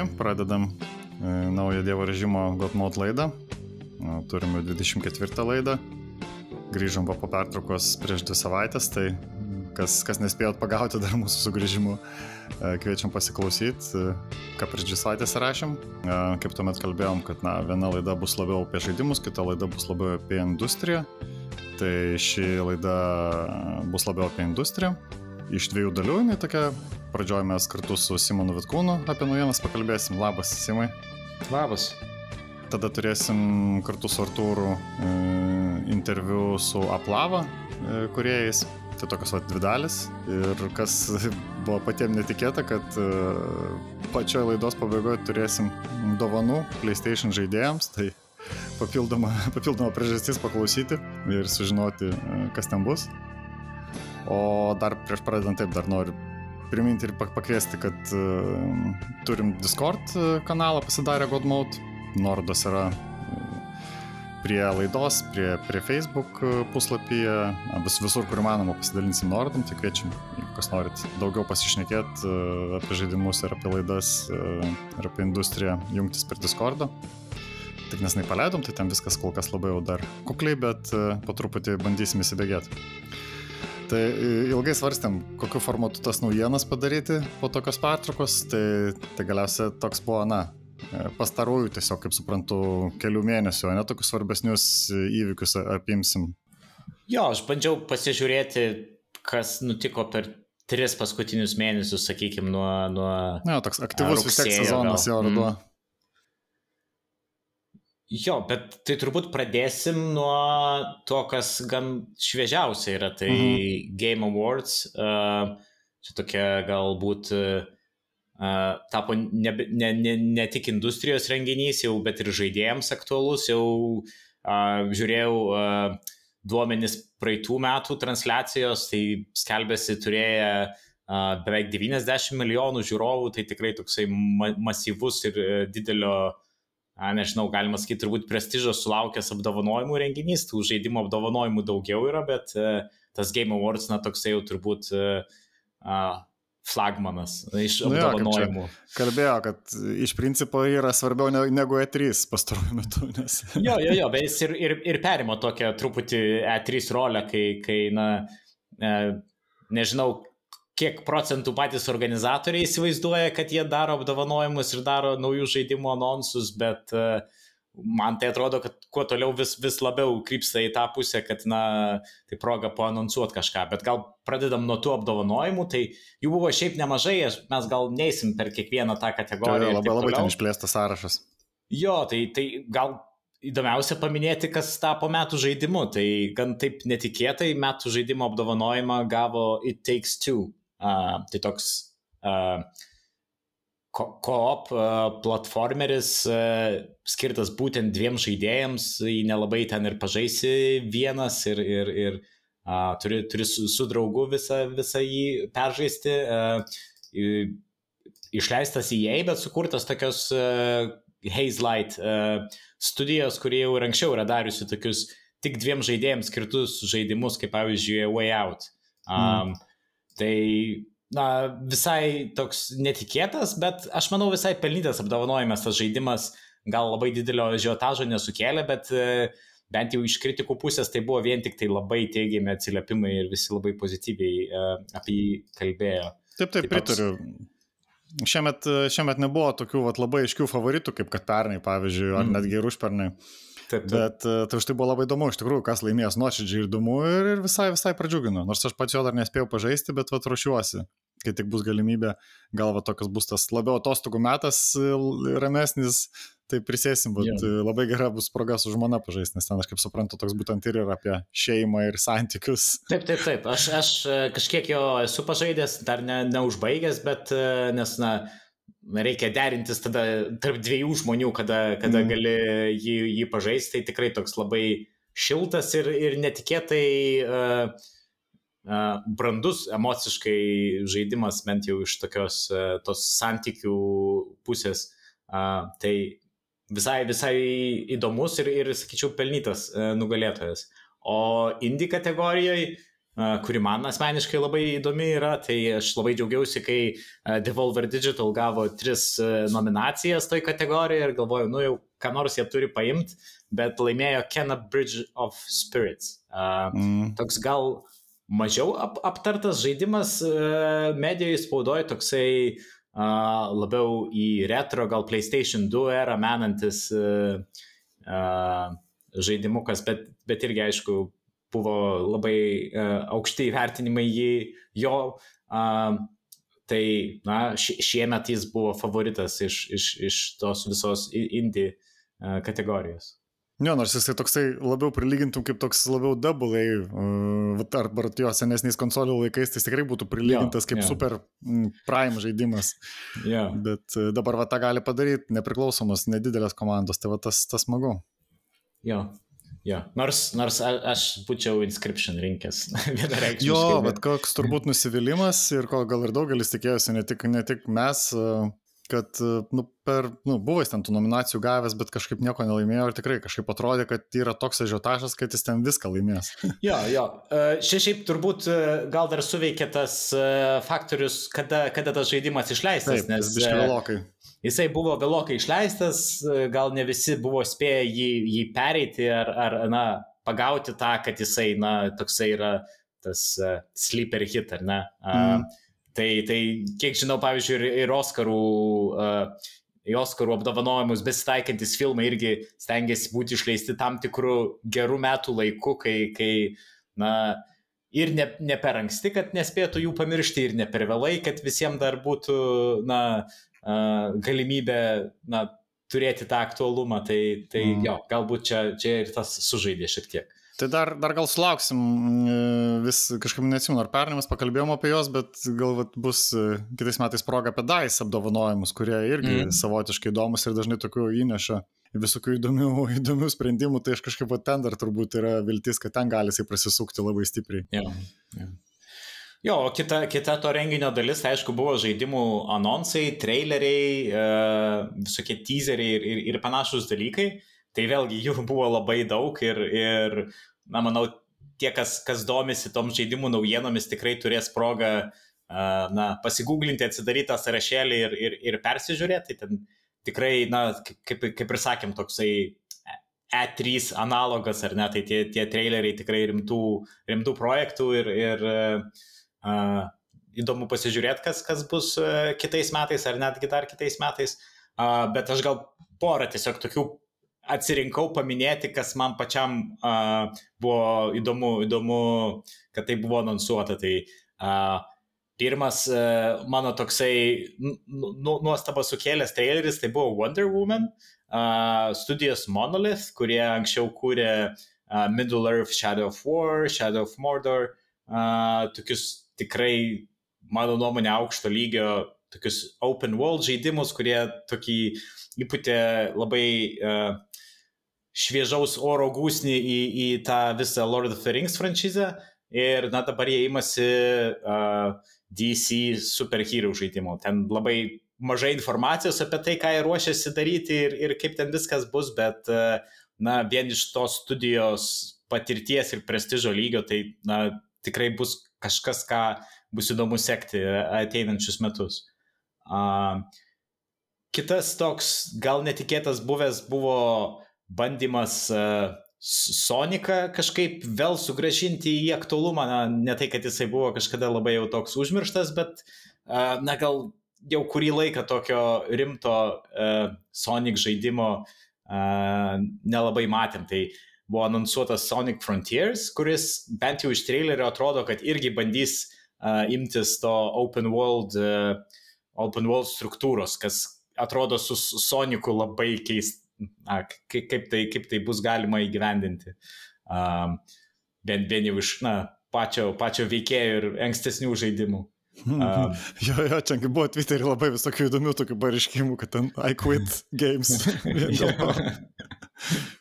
Sveiki, pradedam e, naują Dievo režimo Godmod laidą. E, Turime 24 laidą. Grįžom po pertraukos prieš dvi savaitės, tai kas, kas nespėjot pagauti dar mūsų sugrįžimų, e, kviečiam pasiklausyti, ką prieš dvi savaitės rašėm. Kaip tuomet kalbėjom, kad na, viena laida bus labiau apie žaidimus, kita laida bus labiau apie industriją. Tai ši laida bus labiau apie industriją. Iš dviejų dalių, jinai tokia Pradžioje mes kartu su Simonu Vitkūnu apie naujienas pakalbėsim. Labas, Simai. Labas. Tada turėsim kartu su Artūru e, interviu su Aplava e, kuriejais. Tai tokios va dvi dalis. Ir kas buvo patiems netikėta, kad e, pačioje laidos pabaigoje turėsim dovanų PlayStation žaidėjams. Tai papildoma, papildoma priežastis paklausyti ir sužinoti, e, kas ten bus. O dar prieš pradedant taip, dar noriu priminti ir pakviesti, kad uh, turim Discord e, kanalą pasidarę Godmode. Nuorodos yra e, prie laidos, prie, prie Facebook puslapyje, vis, visur, kur įmanoma pasidalinsim nuorodom, tai kviečiam, jeigu kas norit daugiau pasišnekėti uh, apie žaidimus ir apie laidas uh, ir apie industriją, jungtis per Discordą. Tik nesnai paleidom, tai ten viskas kol kas labai jau dar kukliai, bet po truputį bandysim įsibėgėti. Tai e, ilgai svarstėm, kokiu formatu tas naujienas padaryti po tokios pertraukos, tai, tai galiausiai toks buvo, na, e, pastarųjų tiesiog, kaip suprantu, kelių mėnesių, o ne tokius svarbesnius įvykius apimsim. Jo, aš bandžiau pasižiūrėti, kas nutiko per tris paskutinius mėnesius, sakykime, nuo... nuo Na, toks aktyvus vis tiek sezonas jau ruduo. Mm. Jo, bet tai turbūt pradėsim nuo to, kas gan šviežiausia yra, tai mhm. Game Awards. Uh, čia tokia galbūt uh, tapo ne, ne, ne, ne tik industrijos renginys, jau, bet ir žaidėjams aktualus. Jau uh, žiūrėjau uh, duomenis praeitų metų transliacijos, tai skelbėsi turėję uh, beveik 90 milijonų žiūrovų, tai tikrai toksai ma masyvus ir uh, didelio uh, a, nežinau, galima sakyti, turbūt prestižo sulaukęs apdovanojimų renginys, tų žaidimų apdovanojimų daugiau yra, bet uh, tas Game Awards, na, toksai jau turbūt uh, uh, flagmanas iš apdovanojimų. Nu jo, kalbėjo, kad iš principo yra svarbiau negu E3 pastaruoju metu. Nes... jo, jo, jo, bet jis ir, ir, ir perimo tokią truputį E3 rolę, kai, kai na, e, nežinau, kiek procentų patys organizatoriai įsivaizduoja, kad jie daro apdovanojimus ir daro naujų žaidimų anonsus, bet e, man tai atrodo, kad kuo toliau vis, vis labiau krypsta į tą pusę, kad, na, tai proga paanonsuoti kažką. Bet gal pradedam nuo tų apdovanojimų, tai jų buvo šiaip nemažai, mes gal neįsim per kiekvieną tą kategoriją. Tai labai labai ten išplėstas sąrašas. Jo, tai, tai gal įdomiausia paminėti, kas tapo metų žaidimu. Tai gan taip netikėtai metų žaidimo apdovanojimą gavo It Takes Two Uh, tai toks uh, koop platformeris skirtas būtent dviem žaidėjams, jį nelabai ten ir pažaisi vienas ir, ir, ir uh, turi, turi su, su draugu visą, visą jį peržaisti. Uh, išleistas į EA, bet sukurtas tokios uh, Haze Light uh, studijos, kurie jau ir anksčiau yra dariusi tokius tik dviem žaidėjams skirtus žaidimus, kaip pavyzdžiui Way Out. Um, mm. Tai na, visai toks netikėtas, bet aš manau visai pelnytas apdovanojimas tas žaidimas gal labai didelio žiotažo nesukėlė, bet e, bent jau iš kritikų pusės tai buvo vien tik tai labai teigiami atsiliepimai ir visi labai pozityviai uh, apie jį kalbėjo. Taip, taip, taip pritariu. Šiemet, šiemet nebuvo tokių vat, labai aiškių favoritų, kaip kad pernai, pavyzdžiui, ar mm. netgi ir užpernai. Taip, taip. Bet e, tai už tai buvo labai įdomu, iš tikrųjų, kas laimės nuoširdžiai įdomu ir, ir visai, visai pradžiugino. Nors aš pats jo dar nespėjau pažaisti, bet vat ruošiuosi, kai tik bus galimybė, galva tokias bus tas labiau atostogų metas, e, ramesnis, tai prisėsim, bet yeah. labai gera bus proga su žmona pažaisti, nes ten aš kaip suprantu, toks būtent ir yra apie šeimą ir santykius. Taip, taip, taip, aš, aš e, kažkiek jo esu pažaidęs, dar ne, neužbaigęs, bet nes, na, reikia derintis tada tarp dviejų žmonių, kada, kada mm. gali jį, jį pažaisti, tai tikrai toks labai šiltas ir, ir netikėtai uh, uh, brandus emociškai žaidimas, bent jau iš tokios uh, tos santykių pusės. Uh, tai visai, visai įdomus ir, ir sakyčiau, pelnytas uh, nugalėtojas. O indie kategorijoje kuri man asmeniškai labai įdomi yra. Tai aš labai džiaugiausi, kai Devolver Digital gavo tris nominacijas toj kategorijoje ir galvoju, nu jau ką nors jie turi paimti, bet laimėjo Kena Bridge of Spirits. Mm. Toks gal mažiau ap aptartas žaidimas medijoje spaudoje, toksai labiau į retro, gal PlayStation 2 erą menantis žaidimukas, bet, bet irgi aišku buvo labai uh, aukšti įvertinimai jį, jo. Tai, na, šiemet jis buvo favoritas iš, iš, iš tos visos indie uh, kategorijos. Jo, nors jisai toksai labiau prilygintum kaip toks labiau double uh, arba jo senesniais konsolių laikais, tai tikrai būtų prilygintas jo, kaip jo. super prime žaidimas. Jo. Bet dabar va tą gali padaryti nepriklausomos, nedidelės komandos, tai va tas, tas smagu. Jo, Jo, nors, nors a, aš būčiau inscription rinkęs vienareikšmiškai. Jo, bet koks turbūt nusivylimas ir ko gal ir daugelis tikėjosi, ne tik, ne tik mes, kad nu, per, nu, buvo jis ten tų nominacijų gavęs, bet kažkaip nieko nelaimėjo ir tikrai kažkaip atrodė, kad yra toks ažiotažas, kad jis ten viską laimės. jo, jo. Šia šiaip turbūt gal dar suveikė tas faktorius, kada, kada tas žaidimas išleistas. Taip, nes vėlokai. Jisai buvo vėlokai išleistas, gal ne visi buvo spėję jį, jį pereiti ar, ar na, pagauti tą, kad jisai, na, toksai yra tas uh, sleeper hit, ar ne? Mm. Uh, Tai, tai kiek žinau, pavyzdžiui, ir, ir Oscarų, uh, į Oscarų apdovanojimus besitaikantis filmai irgi stengiasi būti išleisti tam tikrų gerų metų laiku, kai, kai na, ir ne, ne per anksti, kad nespėtų jų pamiršti, ir ne per vėlai, kad visiems dar būtų na, galimybė na, turėti tą aktualumą. Tai, tai mm. jo, galbūt čia, čia ir tas sužaidė šiek tiek. Tai dar, dar gal sulauksim, mm, vis kažkaip neatsimenu, ar pernai mes pakalbėjom apie juos, bet gal vat, bus e, kitais metais proga apie DAIS apdovanojimus, kurie irgi mm. savotiškai įdomus ir dažnai tokių įneša visokių įdomių, įdomių sprendimų, tai aš kažkaip ten dar turbūt yra viltis, kad ten gali jisai prasisukti labai stipriai. Ja, ja. Jo, o kita, kita to renginio dalis, aišku, buvo žaidimų anonsai, traileriai, uh, visokie teaseriai ir, ir, ir panašus dalykai. Tai vėlgi jų buvo labai daug ir, ir na, manau, tie, kas, kas domisi tom žaidimų naujienomis, tikrai turės progą uh, na, pasigūglinti, atsidaryti tą sąrašėlį ir, ir, ir persižiūrėti. Tai ten tikrai, na, kaip, kaip ir sakėm, toksai E3 analogas, ar ne, tai tie, tie traileriai tikrai rimtų, rimtų projektų ir, ir uh, įdomu pasižiūrėti, kas, kas bus uh, kitais metais ar netgi dar kitais metais. Bet aš gal porą tiesiog tokių atsirinkau paminėti, kas man pačiam buvo įdomu, įdomu, kad tai buvo anonsuota. Tai pirmas uh, mano toksai nu, nuostabą sukėlęs traileris, tai buvo Wonder Woman, studijos Monolith, kurie anksčiau kūrė Middle Earth, Shadow of War, Shadow of Mordor, tokius tikrai, mano nuomonė, aukšto lygio, tokius open world žaidimus, kurie tokį įputė labai uh, šviežaus oro gūsnį į, į tą visą Lord of the Rings franšizę ir na dabar jie imasi uh, DC superhero žaidimo. Ten labai mažai informacijos apie tai, ką jie ruošiasi daryti ir, ir kaip ten viskas bus, bet uh, na vien iš tos studijos patirties ir prestižo lygio tai na tikrai bus kažkas, ką bus įdomu sekti ateinančius metus. Uh, kitas toks gal netikėtas buvęs buvo bandymas uh, Sonicą kažkaip vėl sugražinti į aktualumą, na, ne tai, kad jisai buvo kažkada labai jau toks užmirštas, bet, uh, na, gal jau kurį laiką tokio rimto uh, Sonic žaidimo uh, nelabai matėm. Tai buvo anonsuotas Sonic Frontiers, kuris bent jau iš trailerio atrodo, kad irgi bandys uh, imtis to open world, uh, open world struktūros, kas atrodo su Sonicu labai keist, na, kaip, tai, kaip tai bus galima įgyvendinti. Um, bent, bent jau iš na, pačio, pačio veikėjo ir ankstesnių žaidimų. Um, jo, jo, čia buvo Twitter'e labai visokių įdomių tokių pareiškimų, kad ten I quit games.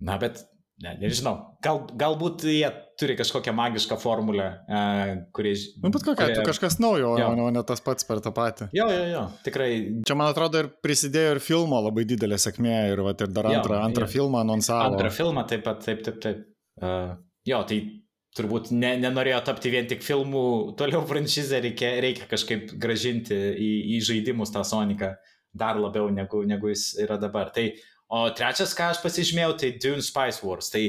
Na, bet Ne, nežinau, Gal, galbūt jie turi kažkokią magišką formulę, uh, kuri... Nu, bet kokia, kurie... kažkas naujo, jo. o ne tas pats per tą patį. Jo, jo, jo, tikrai. Čia, man atrodo, ir prisidėjo ir filmo labai didelė sėkmė ir, va, ir dar antrą, jo, antrą jo. filmą anonsavo. Antrą filmą taip pat, taip, taip, taip. Uh, jo, tai turbūt ne, nenorėjo tapti vien tik filmų, toliau franšizę reikia, reikia kažkaip gražinti į, į žaidimus tą Soniką dar labiau negu, negu jis yra dabar. Tai, o trečias, ką aš pasižymėjau, tai Dune Spice Wars. Tai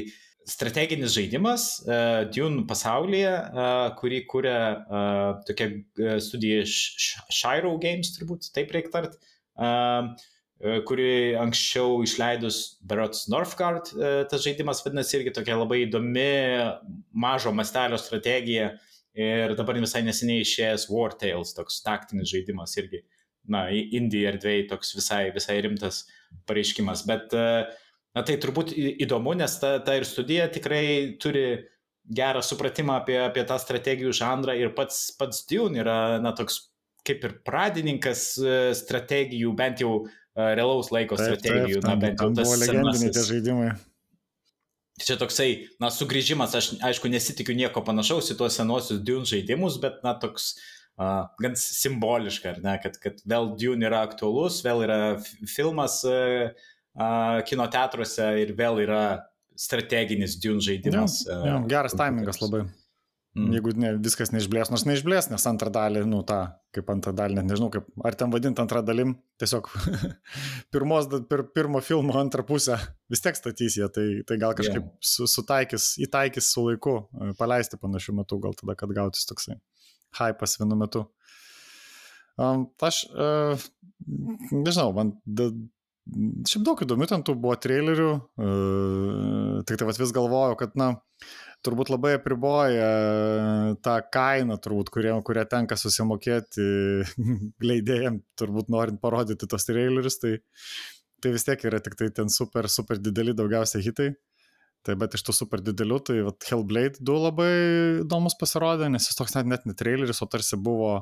strateginis žaidimas uh, Dune pasaulyje, uh, kurį kuria uh, tokia studija Shiro Games, turbūt taip reikia tart. Uh, kuri anksčiau išleidus Berots Northgard, tas žaidimas vadinasi irgi tokia labai įdomi mažo mastelio strategija ir dabar visai neseniai išėjęs War Tales, toks taktinis žaidimas irgi na, Indija erdvėjai toks visai, visai rimtas pareiškimas. Bet, e, na, tai turbūt įdomu, nes ta, ta ir studija tikrai turi gerą supratimą apie, apie tą strategijų žanrą ir pats, pats Dune yra, na, toks kaip ir pradininkas e, strategijų, bent jau e, realaus laiko taip, strategijų. Taip, tam, na, bent jau tas legendiniai tie žaidimai. Čia toksai, na, sugrįžimas, aš aišku nesitikiu nieko panašaus į tuos senosius Dune žaidimus, bet, na, toks uh, uh, gan simboliška, ar ne, kad, kad vėl Dune yra aktualus, vėl yra filmas uh, uh, kino teatruose ir vėl yra strateginis Dune žaidimas. Ja, ja, geras taimingas labai. Mm. Jeigu ne, viskas neišblės, nors neišblės, nes antrą dalį, nu tą, kaip antrą dalį, net nežinau, kaip, ar ten vadinti antrą dalim, tiesiog pirmos, pir, pirmo filmo antrą pusę vis tiek statys jie, tai, tai gal kažkaip yeah. su, sutaikys, įtaikys su laiku, paleisti panašiu metu, gal tada, kad gautis toksai hypas vienu metu. Um, aš, uh, nežinau, man da, šiaip daug įdomių ten tų buvo trailerių, uh, tik tai vis galvojau, kad, na, turbūt labai apriboja tą kainą, turbūt, kurie, kurią tenka susimokėti leidėjim, turbūt norint parodyti tos trailerius, tai, tai vis tiek yra tik tai ten super, super dideli daugiausia hitai. Tai bet iš tų super didelių, tai vat, Hellblade 2 labai įdomus pasirodė, nes jis toks net, net ne traileris, o tarsi buvo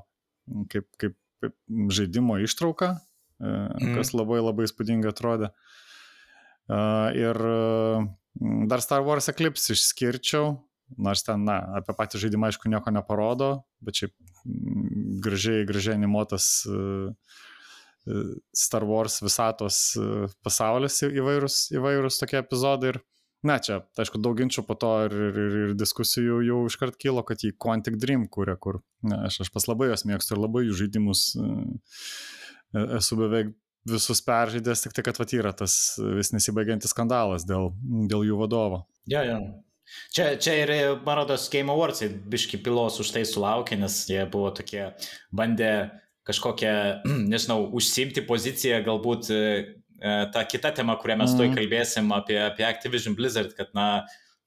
kaip, kaip, kaip žaidimo ištrauka, mm. kas labai labai įspūdingai atrodė. Ir dar Star Wars Eclipse išskirčiau, nors ten, na, apie patį žaidimą aišku nieko neparodo, bet šiaip gražiai, gražiai animuotas Star Wars visatos pasaulis įvairūs, įvairūs tokie epizodai ir Na, čia, aišku, daug ginčių po to ir, ir, ir, diskusijų jau iškart kilo, kad jį Quantic Dream kūrė, kur na, aš, aš pas labai jos mėgstu ir labai jų žaidimus e, esu beveik visus peržaidęs, tik tai, kad vat yra tas vis nesibaigiantis skandalas dėl, dėl jų vadovo. Ja, ja. Čia, čia ir, man rodos, Game Awards biški pilos už tai sulaukė, nes jie buvo tokie, bandė kažkokią, nežinau, užsimti poziciją galbūt E, ta kita tema, kurią mes mm. toj kalbėsim apie, apie Activision Blizzard, kad, na,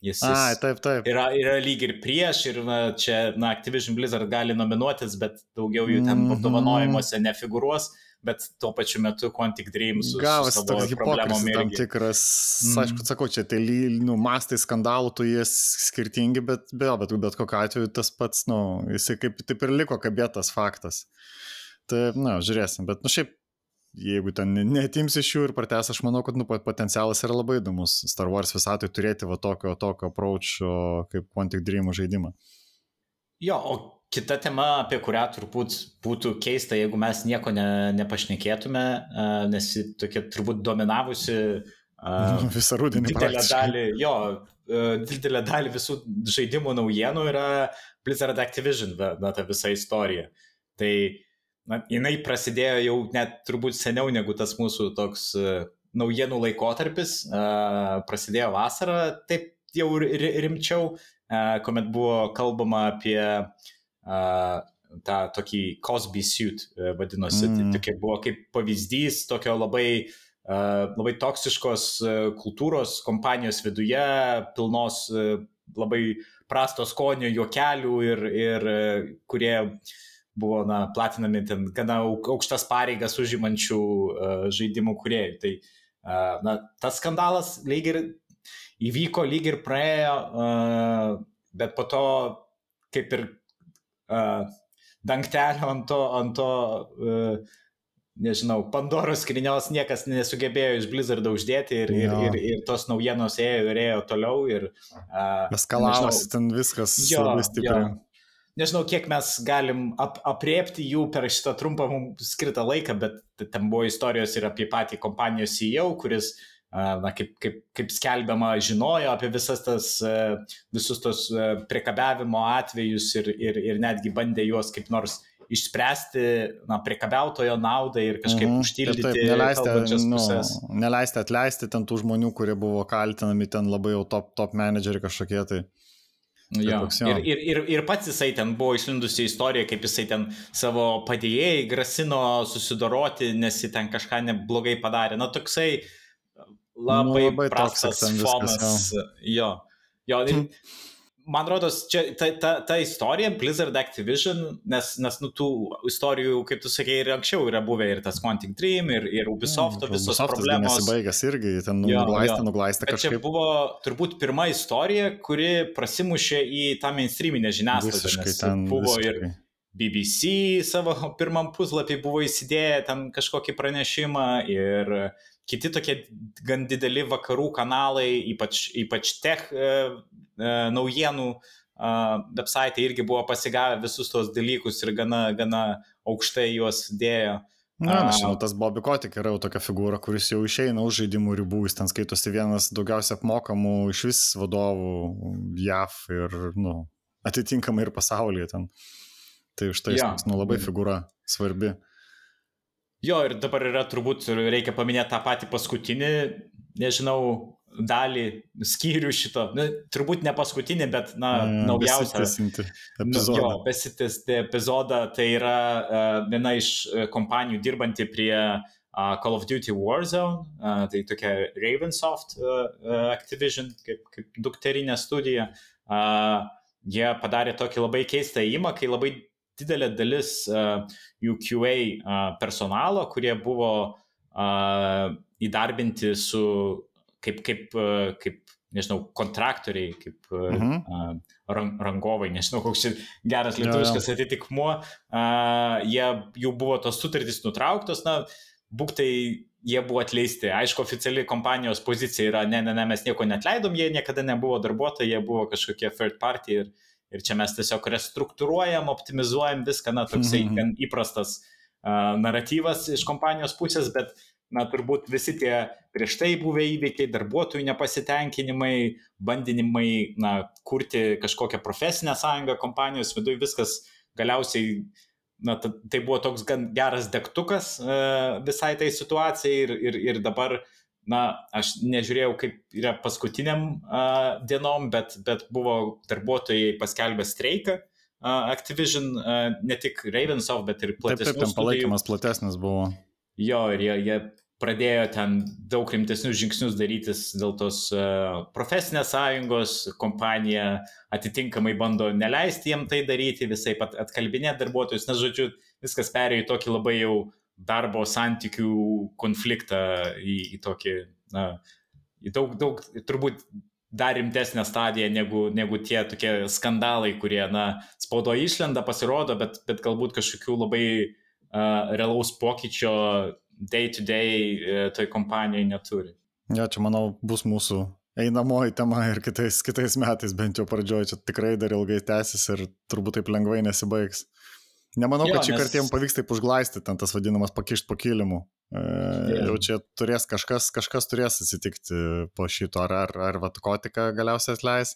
jis, jis Ai, taip, taip. Yra, yra lyg ir prieš ir na, čia, na, Activision Blizzard gali nominuotis, bet daugiau jų ten mhm. apdovanojimuose mm. nefigūruos bet tuo pačiu metu Quantic Dreams gavosi toks hipokritas tam tikras, mm. aišku, sakau, čia tai nu, mastai skandalų, tu jie skirtingi, bet be, bet, bet kokiu atveju tas pats, nu, jisai kaip taip ir liko kabėtas faktas. Tai, na, žiūrėsim, bet, nu, šiaip jeigu ten netims iš jų ir prates, aš manau, kad nu, potencialas yra labai įdomus Star Wars visatui turėti va tokio, tokio approacho kaip Quantic Dream žaidimą. Jo, o kita tema, apie kurią turbūt būtų keista, jeigu mes nieko ne, nepašnekėtume, nes tokia turbūt dominavusi uh, visą rudenį. Didelę dalį, jo, didelę dalį visų žaidimų naujienų yra Blizzard Activision, na, ta visa istorija. Tai uh, na, jinai prasidėjo jau net turbūt seniau negu tas mūsų toks uh, naujienų laikotarpis. Uh, prasidėjo vasarą, taip jau rimčiau, uh, kuomet buvo kalbama apie uh, tą tokį Cosby suit, uh, vadinosi. Mm. Tai tokia buvo kaip pavyzdys tokio labai Uh, labai toksiškos uh, kultūros kompanijos viduje, pilnos uh, labai prasto skonio juokelių ir, ir kurie buvo na, platinami ten gana aukštas pareigas užimančių uh, žaidimų kuriejų. Tai uh, na, tas skandalas lyg ir įvyko, lyg ir praėjo, uh, bet po to kaip ir uh, dangtelio ant to, ant to uh, nežinau, Pandoros skrynios niekas nesugebėjo iš Blizzardo uždėti ir, ir, ir, ir tos naujienos ėjo ir ėjo toliau. Ir, uh, Eskalavosi ten viskas jo, labai stipriai. Nežinau, kiek mes galim ap apriepti jų per šitą trumpą mums skirtą laiką, bet ten buvo istorijos ir apie patį kompanijos CEO, kuris na, kaip, kaip, kaip skelbiama, žinojo apie visas tas, visus tos priekabiavimo atvejus ir, ir, ir netgi bandė juos kaip nors išspręsti na, priekabiautojo naudą ir kažkaip mm, užtildyti. Ir taip, neleisti, nu, neleisti atleisti ten tų žmonių, kurie buvo kaltinami ten labai jau top, top manageriai kažkokie tai. Jo. Ir, ir, ir, ir pats jisai ten buvo išlindusi istorija, kaip jisai ten savo padėjėjai grasino susidoroti, nes jis ten kažką neblogai padarė. Na, toksai labai, nu, labai prastas fonas. Jo. jo. Ir, man rodos, čia ta, ta, ta istorija, Blizzard Activision, nes, nes nu, tų istorijų, kaip tu sakei, ir anksčiau yra buvę ir tas Quantic Dream, ir, ir Ubisoft, mm, visos Ubisoftas problemos. Nesibaigęs irgi, ten nuglaistė, nuglaistė kažkaip. Čia buvo turbūt pirma istorija, kuri prasimušė į tą mainstreaminę žiniasklaidą. Visiškai ten buvo visiškai. ir BBC savo pirmam puslapį buvo įsidėję ten kažkokį pranešimą ir kiti tokie gan dideli vakarų kanalai, ypač, ypač tech e, naujienų e, website irgi buvo pasigavę visus tos dalykus ir gana, gana aukštai juos dėjo. Na, aš žinau, tas Bobby Kotik yra jau tokia figūra, kuris jau išeina už žaidimų ribų, jis ten skaitosi vienas daugiausia apmokamų iš vis vadovų JAV ir, nu, atitinkamai ir pasaulyje ten. Tai už tai ja. jis nu, labai figūra svarbi. Jo, ir dabar yra turbūt, reikia paminėti tą patį paskutinį, nežinau, dalį, skyrių šito, nu, turbūt ne paskutinį, bet, na, mm, naujausią. Epizodą. Jo, besitęsti epizodą, tai yra uh, viena iš kompanijų dirbanti prie uh, Call of Duty Warzone, uh, tai tokia Ravensoft uh, Activision, kaip, kaip dukterinė studija. Uh, jie padarė tokį labai keistą įimą, kai labai didelė dalis uh, jų QA uh, personalo, kurie buvo uh, įdarbinti su kaip, kaip, uh, kaip nežinau, kontraktoriai, kaip uh, mhm. uh, rang, rangovai, nežinau, koks geras lietuviškas atitikmuo, uh, jie, jų buvo tos sutartys nutrauktos, na, būktai jie buvo atleisti. Aišku, oficiali kompanijos pozicija yra, ne, ne, ne, mes nieko netleidom, jie niekada nebuvo darbuotojai, jie buvo kažkokie third party ir, Ir čia mes tiesiog restruktūruojam, optimizuojam viską, na, toksai -hmm. gan įprastas uh, naratyvas iš kompanijos pusės, bet, na, turbūt visi tie prieš tai buvę įvykiai, darbuotojų nepasitenkinimai, bandinimai, na, kurti kažkokią profesinę sąjungą kompanijos viduje, viskas galiausiai na, tai buvo toks gan geras degtukas uh, visai tai situacijai ir, ir, ir dabar na, aš nežiūrėjau, kaip yra paskutiniam uh, dienom, bet, bet buvo darbuotojai paskelbę streiką. Uh, Activision, ne tik Ravensoft, bet ir platesnis. Taip, taip, ten palaikymas platesnis buvo. Jo, ir jie, jie pradėjo ten daug rimtesnius žingsnius darytis dėl tos uh, profesinės sąjungos, kompanija atitinkamai bando neleisti jiem tai daryti, visai pat atkalbinėti darbuotojus, nes, žodžiu, viskas perėjo į tokį labai jau darbo santykių konfliktą į, į tokį, na, į daug, daug, turbūt dar rimtesnę stadiją negu, negu tie tokie skandalai, kurie, na, spaudo išlenda, pasirodo, bet, bet galbūt kažkokių labai uh, realaus pokyčio day to day toj kompanijai neturi. Ja, čia manau bus mūsų einamoji tema ir kitais, kitais metais, bent jau pradžioje, čia tikrai dar ilgai tęsis ir turbūt taip lengvai nesibaigs. Nemanau, jo, kad šį nes... kartą jiems pavyks taip užglaistyti, ten tas vadinamas pakišti po kilimu. E, yeah. Jau čia turės kažkas, kažkas turės atsitikti po šito, ar, ar, ar vatkotika galiausiai atleis.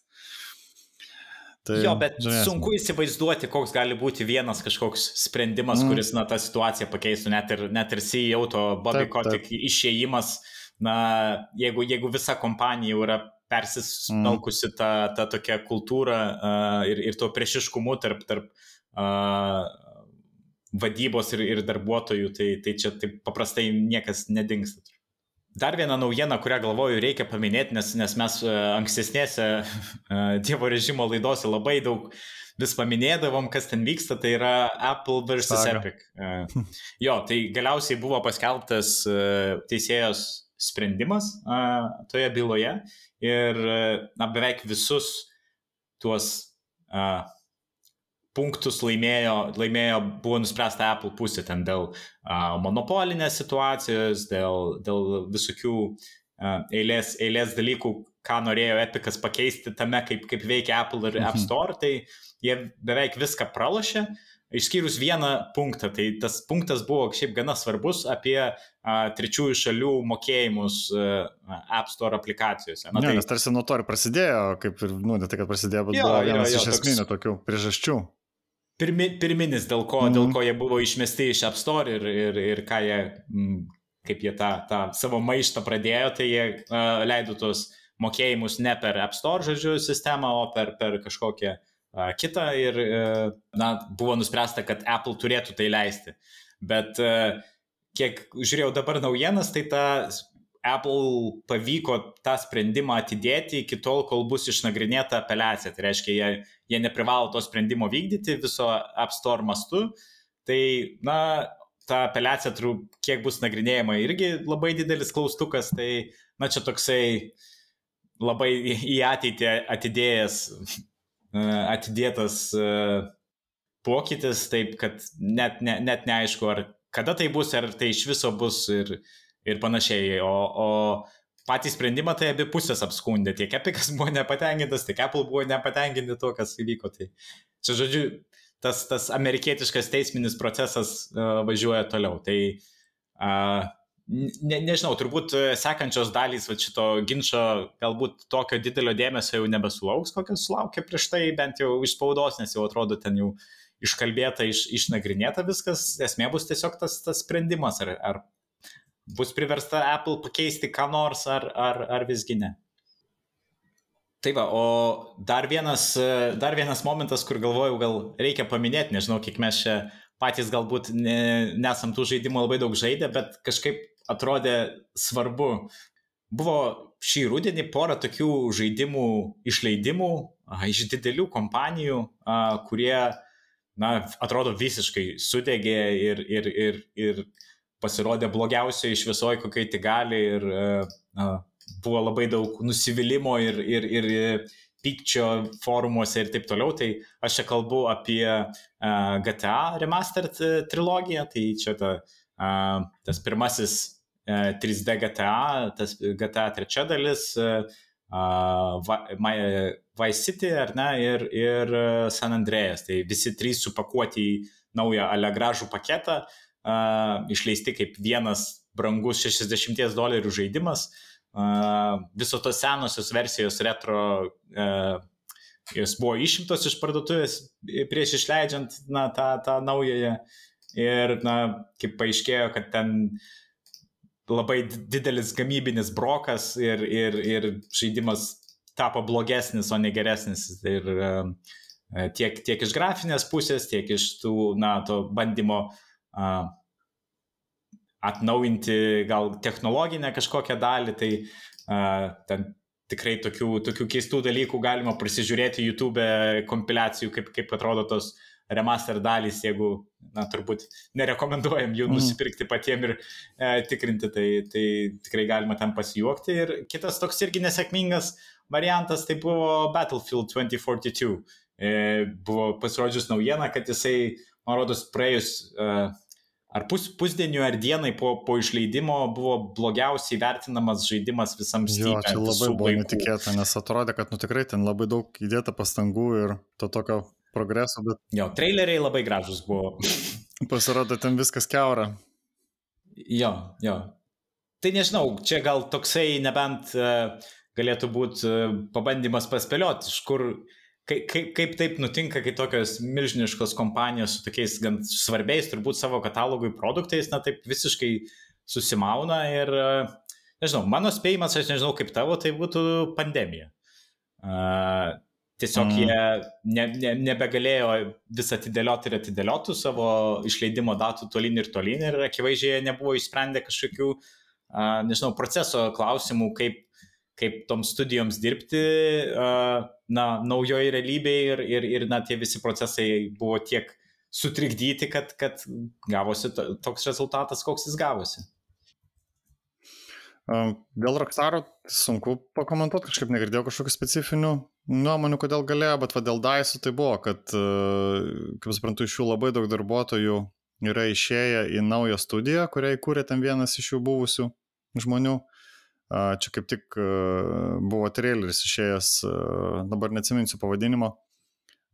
Tai, jo, bet žiūrėsim. sunku įsivaizduoti, koks gali būti vienas kažkoks sprendimas, mm. kuris, na, tą situaciją pakeistų, net ir, net ir CEO to Bobby Kotick išėjimas, na, jeigu, jeigu visa kompanija jau yra persismelkusi mm. tą, tą tokią kultūrą uh, ir, ir to priešiškumu tarp, tarp uh, vadybos ir, ir darbuotojų, tai, tai čia taip paprastai niekas nedingsta. Dar viena naujiena, kurią galvoju reikia paminėti, nes, nes mes e, ankstesnėse e, Dievo režimo laidose labai daug vis paminėdavom, kas ten vyksta, tai yra Apple versus Saga. Epic. E, jo, tai galiausiai buvo paskelbtas teisėjos sprendimas toje byloje ir na, beveik visus tuos punktus laimėjo, laimėjo, buvo nuspręsta Apple pusė ten dėl uh, monopolinės situacijos, dėl, dėl visokių uh, eilės, eilės dalykų, ką norėjo Epicas pakeisti tame, kaip, kaip veikia Apple ir App mhm. Store, tai jie beveik viską pralašė. išskyrus vieną punktą, tai tas punktas buvo šiaip gana svarbus apie a, trečiųjų šalių mokėjimus a, App Store aplikacijose. Na, ne, tai, nes tarsi nuo to ir prasidėjo, kaip ir, nu, ne tai, kad prasidėjo, bet Jo, buvo jo, vienas jo, iš toks- esminių tokių priežasčių. Pirmi, pirminis, dėl ko, Mhm. dėl ko jie buvo išmesti iš App Store ir, ir, ir ką jie, mm, kaip jie tą, tą savo maištą pradėjo, tai jie uh, leido tos mokėjimus ne per App Store, žodžiu, sistemą, o per, per kažkokią uh, kitą ir, uh, na, buvo nuspręsta, kad Apple turėtų tai leisti. Bet uh, kiek žiūrėjau dabar naujienas, tai ta Apple pavyko tą sprendimą atidėti iki tol, kol bus išnagrinėta apeliacija. Tai reiškia, jie, jie neprivalo to sprendimo vykdyti viso App Store mastu. Tai, na, ta apeliacija, tru- kiek bus nagrinėjama, irgi labai didelis klaustukas. Tai, na, čia toksai labai į į ateitį atidėjęs, e, atidėtas e, pokytis, taip kad net, ne, net neaišku, ar kada tai bus, ar tai iš viso bus ir, ir panašiai. O, o patį sprendimą tai abi pusės apskundė. Tiek Epicas buvo nepatenkintas, tiek Apple buvo nepatenkinti to, kas įvyko. Tai čia, žodžiu, tas, tas amerikietiškas teisminis procesas uh, važiuoja toliau. Tai uh, ne, nežinau, turbūt e, sekančios dalys va, šito ginčio galbūt tokio didelio dėmesio jau nebesulauks, kokio sulaukė prieš tai, bent jau iš spaudos, nes jau atrodo ten jau iškalbėta, iš, išnagrinėta viskas. Esmė bus tiesiog tas, tas sprendimas, ar, ar bus priversta Apple pakeisti ką nors, ar, ar, ar visgi ne. Tai va, o dar vienas, dar vienas momentas, kur galvojau, gal reikia paminėti, nežinau, kiek mes čia patys galbūt ne, nesam tų žaidimų labai daug žaidę, bet kažkaip atrodė svarbu. Buvo šį rudenį pora tokių žaidimų išleidimų a, iš didelių kompanijų, a, kurie, na, atrodo visiškai sudegė ir, ir, ir, ir pasirodė blogiausiai iš visoji, kokiai tik gali ir a, buvo labai daug nusivylimų ir, ir, ir pykčio forumuose ir taip toliau. Tai aš čia kalbu apie uh, GTA Remastered trilogiją, tai čia ta, uh, tas pirmasis uh, 3D GTA, tas GTA trečia dalis, Vice City ar ne, ir, ir San Andreas. Tai visi trys supakuoti į naują alegražų paketą, uh, išleisti kaip vienas brangus 60 dolerių žaidimas. Uh, visos tos senosios versijos retro uh, jos buvo išimtos iš parduotuvės prieš išleidžiant na, tą, tą naująją. Ir, na, kaip paaiškėjo, kad ten labai didelis gamybinis brokas ir, ir, ir žaidimas tapo blogesnis, o ne geresnis. Ir uh, tiek, tiek iš grafinės pusės, tiek iš tų, na, to bandymo uh, atnaujinti gal technologinę kažkokią dalį, tai uh, ten tikrai tokių, tokių keistų dalykų galima prisižiūrėti YouTube kompiliacijų, kaip, kaip atrodo tos remaster dalys, jeigu, na, turbūt nerekomenduojam jų Mhm. nusipirkti patiem ir e, tikrinti, tai, tai tikrai galima ten pasijuokti. Ir kitas toks irgi nesėkmingas variantas, tai buvo Battlefield 2042. E, buvo pasirodžius naujiena, kad jisai, man rodos, praėjus e, ar pus, pusdieniu, ar dienai po, po išleidimo buvo blogiausiai vertinamas žaidimas visam Jo, Steam. čia labai buvo netikėta, nes atrodė, kad nu tikrai ten labai daug įdėta pastangų ir to tokio progreso, bet Jo, traileriai labai gražus buvo. pasirodo ten viskas keura. Jo, jo. Tai nežinau, čia gal toksai nebent uh, galėtų būti uh, pabandymas paspėlioti, iš kur, kaip, kaip, kaip taip nutinka, kai tokios milžiniškos kompanijos su tokiais gan svarbiais, turbūt savo katalogui produktais, na taip visiškai susimauna ir, uh, nežinau, mano spėjimas, aš nežinau kaip tavo, tai būtų pandemija. Uh, Tiesiog Mm. jie ne, ne, nebegalėjo vis atidėlioti ir atidėliotų savo išleidimo datų tolyn ir tolyn ir akivaizdžiai nebuvo išsprendę kažkokių, a, nežinau, proceso klausimų, kaip, kaip toms studijoms dirbti, na, naujoje realybėje ir, ir, ir, na, tie visi procesai buvo tiek sutrikdyti, kad, kad gavosi to, toks rezultatas, koks jis gavosi. Dėl Rockstaro sunku pakomentuoti, kažkaip negirdėjau kažkokių specifinių nuomonių, kodėl galėjo, bet va dėl Daisų tai buvo, kad, kaip suprantu, iš jų labai daug darbuotojų yra išėję į naują studiją, kurią įkūrė ten vienas iš jų buvusių žmonių. Uh, Čia kaip tik uh, buvo traileris išėjęs, uh, dabar neatsiminsiu pavadinimo,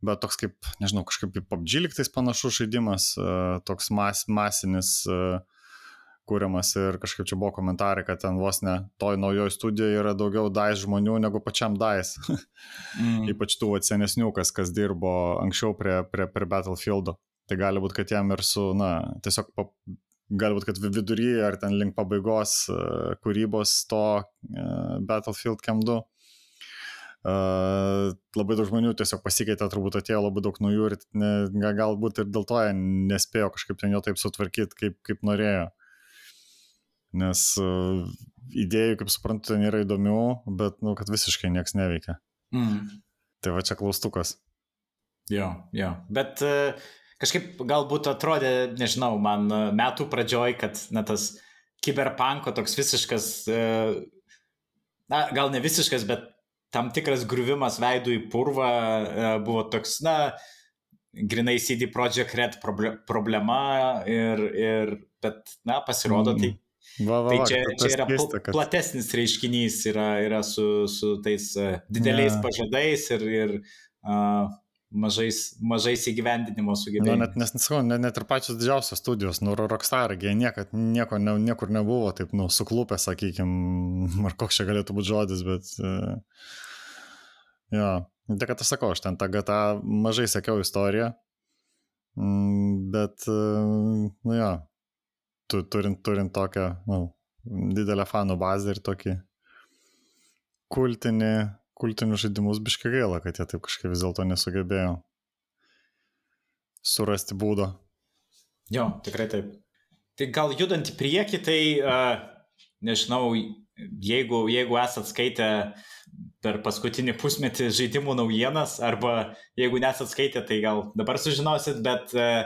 bet toks kaip, nežinau, kažkaip į PUBG liktais panašus žaidimas, uh, toks mas, masinis kūriamas ir kažkaip čia buvo komentarai, kad ten vos ne toj naujoje studijoje yra daugiau DAIS žmonių negu pačiam DAIS. mm. Ypač tų senesnių, kas, kas dirbo anksčiau prie, prie, prie Battlefieldo. Tai gali būti, kad jam ir su, na, tiesiog būti, kad vidury ar ten link pabaigos uh, kūrybos to uh, Battlefield Cam 2. Uh, labai daug žmonių tiesiog pasikeitė, turbūt atėjo labai daug naujų ir ne, galbūt ir dėl to jie nespėjo kažkaip ten jo taip sutvarkyti, kaip, kaip norėjo. Nes uh, idėjų, kaip suprantu, ten yra įdomių, bet, nu, kad visiškai niekas neveikia. Mm. Tai va čia klaustukas. Jo, jo. Bet uh, kažkaip galbūt atrodė, nežinau, man uh, metų pradžioj, kad na, tas kiberpanko toks visiškas, uh, na, gal ne visiškas, bet tam tikras griuvimas veidų į purvą uh, buvo toks, na, grinai CD Projekt Red problema ir, ir bet, na, pasirodo, mm. tai Va, va, tai čia, čia yra keista, kad... platesnis reiškinys, yra, yra su, su tais dideliais yeah. pažadais ir, ir uh, mažais, mažais įgyvendinimo sugebėjimais. Na, net, nes, nesakau, net, net ir pačios didžiausios studijos, nu, Rockstar, jie niekad, nieko, ne, niekur nebuvo taip, nu, suklupę, sakykime, ar koks čia galėtų būti žodis, bet... Uh, jo, tai kad aš sakau, aš ten tą gatą mažai sekiau istoriją, mm, bet, uh, nu jo, tu, turint, turint tokią nu, didelę fanų bazę ir tokį kultinį, kultinius žaidimus biškai gaila, kad jie taip kažkaip vis dėlto nesugebėjo surasti būdo. Jo, tikrai taip. Tai gal judant į priekį, tai uh, nežinau, jeigu, jeigu esat skaitę per paskutinį pusmetį žaidimų naujienas, arba jeigu nesat skaitę, tai gal dabar sužinosit, bet uh,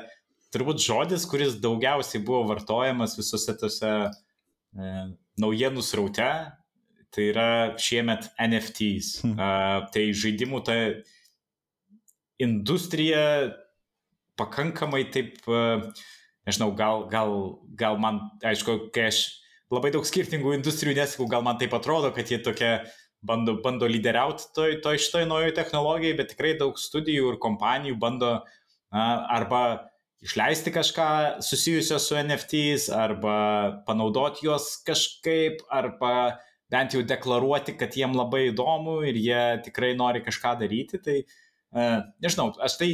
turbūt žodis, kuris daugiausiai buvo vartojamas visose tose e, naujienų sraute, tai yra šiemet NFTs. Hmm. Tai žaidimų ta industrija pakankamai taip, nežinau, gal, gal, gal man, aišku, kai aš labai daug skirtingų industrijų nesakau, gal man taip atrodo, kad jie tokia bando, bando lyderiauti toj, toj šitoj naujoje technologijai, bet tikrai daug studijų ir kompanijų bando uh, arba išleisti kažką susijusio su NFTs arba panaudoti juos kažkaip arba bent jau deklaruoti, kad jiem labai įdomu ir jie tikrai nori kažką daryti. Tai uh, nežinau, aš tai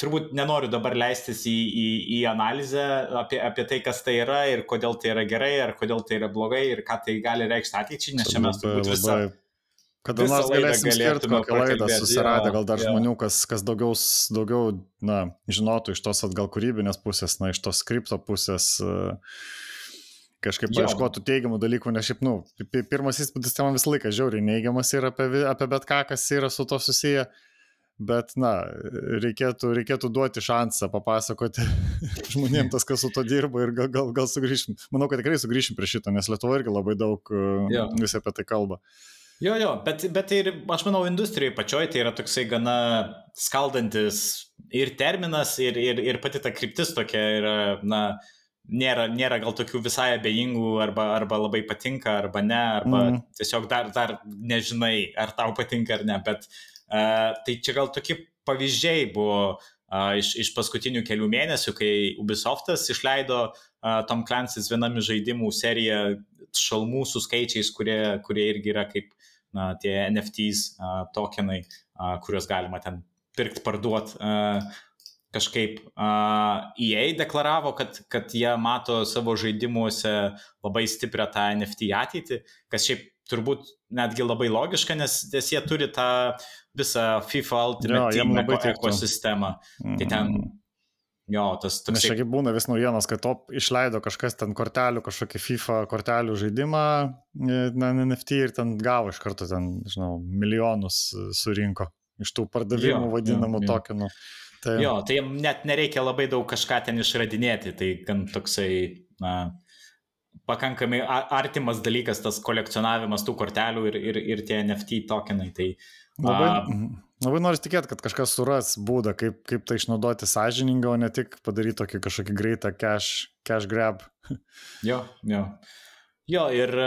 turbūt nenoriu dabar leistis į, į, į analizę apie, apie tai, kas tai yra ir kodėl tai yra gerai, ar kodėl tai yra blogai ir ką tai gali reikšti ateičiai, nes čia mes turbūt visą... Kada nors galėsim skirti kokią laidą, susiradę gal dar ja. žmonių, kas, kas daugiau, daugiau na, žinotų iš tos atgal kūrybinės pusės, na, iš tos skripto pusės, kažkaip paieškotų teigiamų dalykų, nes šiaip, nu, pirmas įspūdis tema visą laiką žiauriai neigiamas yra apie, apie bet ką, kas yra su to susiję. Bet, na, reikėtų, reikėtų duoti šansą papasakoti žmonėms tas, kas su to dirba ir gal, gal, gal sugrįšim. Manau, kad tikrai sugrįšim prie šito, nes Lietuva irgi labai daug ja. visi apie tai kalba. Uh, Jo, jo, bet, bet ir aš manau, industrijai pačioj tai yra toksai gana skaldantis ir terminas, ir, ir, ir pati ta kryptis tokia yra, na, nėra, nėra gal tokių visai abejingų, arba, arba labai patinka, arba ne, arba mm. tiesiog dar, dar nežinai, ar tau patinka ar ne, bet uh, tai čia gal tokie pavyzdžiai buvo uh, iš, iš paskutinių kelių mėnesių, kai Ubisoftas išleido uh, Tom Clancy's vienam iš žaidimų seriją šalmų su skaičiais, kurie, kurie irgi yra kaip na, tie NFTs uh, tokenai, uh, kuriuos galima ten pirkti, parduoti. Uh, kažkaip uh, EA deklaravo, kad, kad jie mato savo žaidimuose labai stiprią tą NFT ateitį, kas šiaip turbūt netgi labai logiška, nes, nes jie turi tą visą FIFA Ultimate jo, Team ekosistemą. Mm. Tai ten mhm. Jo, tas toks. Nes čia kaip būna vis naujienos, kad top išleido kažkas ten kortelių, kažkokį FIFA kortelių žaidimą, e, na, NFT ir ten gavo iš karto ten, žinau, milijonus surinko iš tų pardavimų jo, vadinamų jo, tokenų. Tai... Jo, tai jiems net nereikia labai daug kažką ten išradinėti, tai gan toksai, na, pakankamai artimas dalykas tas kolekcionavimas tų kortelių ir, ir, ir tie NFT tokenai. Tai, labai, a, Labai noriu tikėti, kad kažkas suras būdą, kaip, kaip tai išnaudoti sąžiningai, o ne tik padaryti tokį kažkokį greitą cash, cash grab. jo, jo. Jo, ir, e,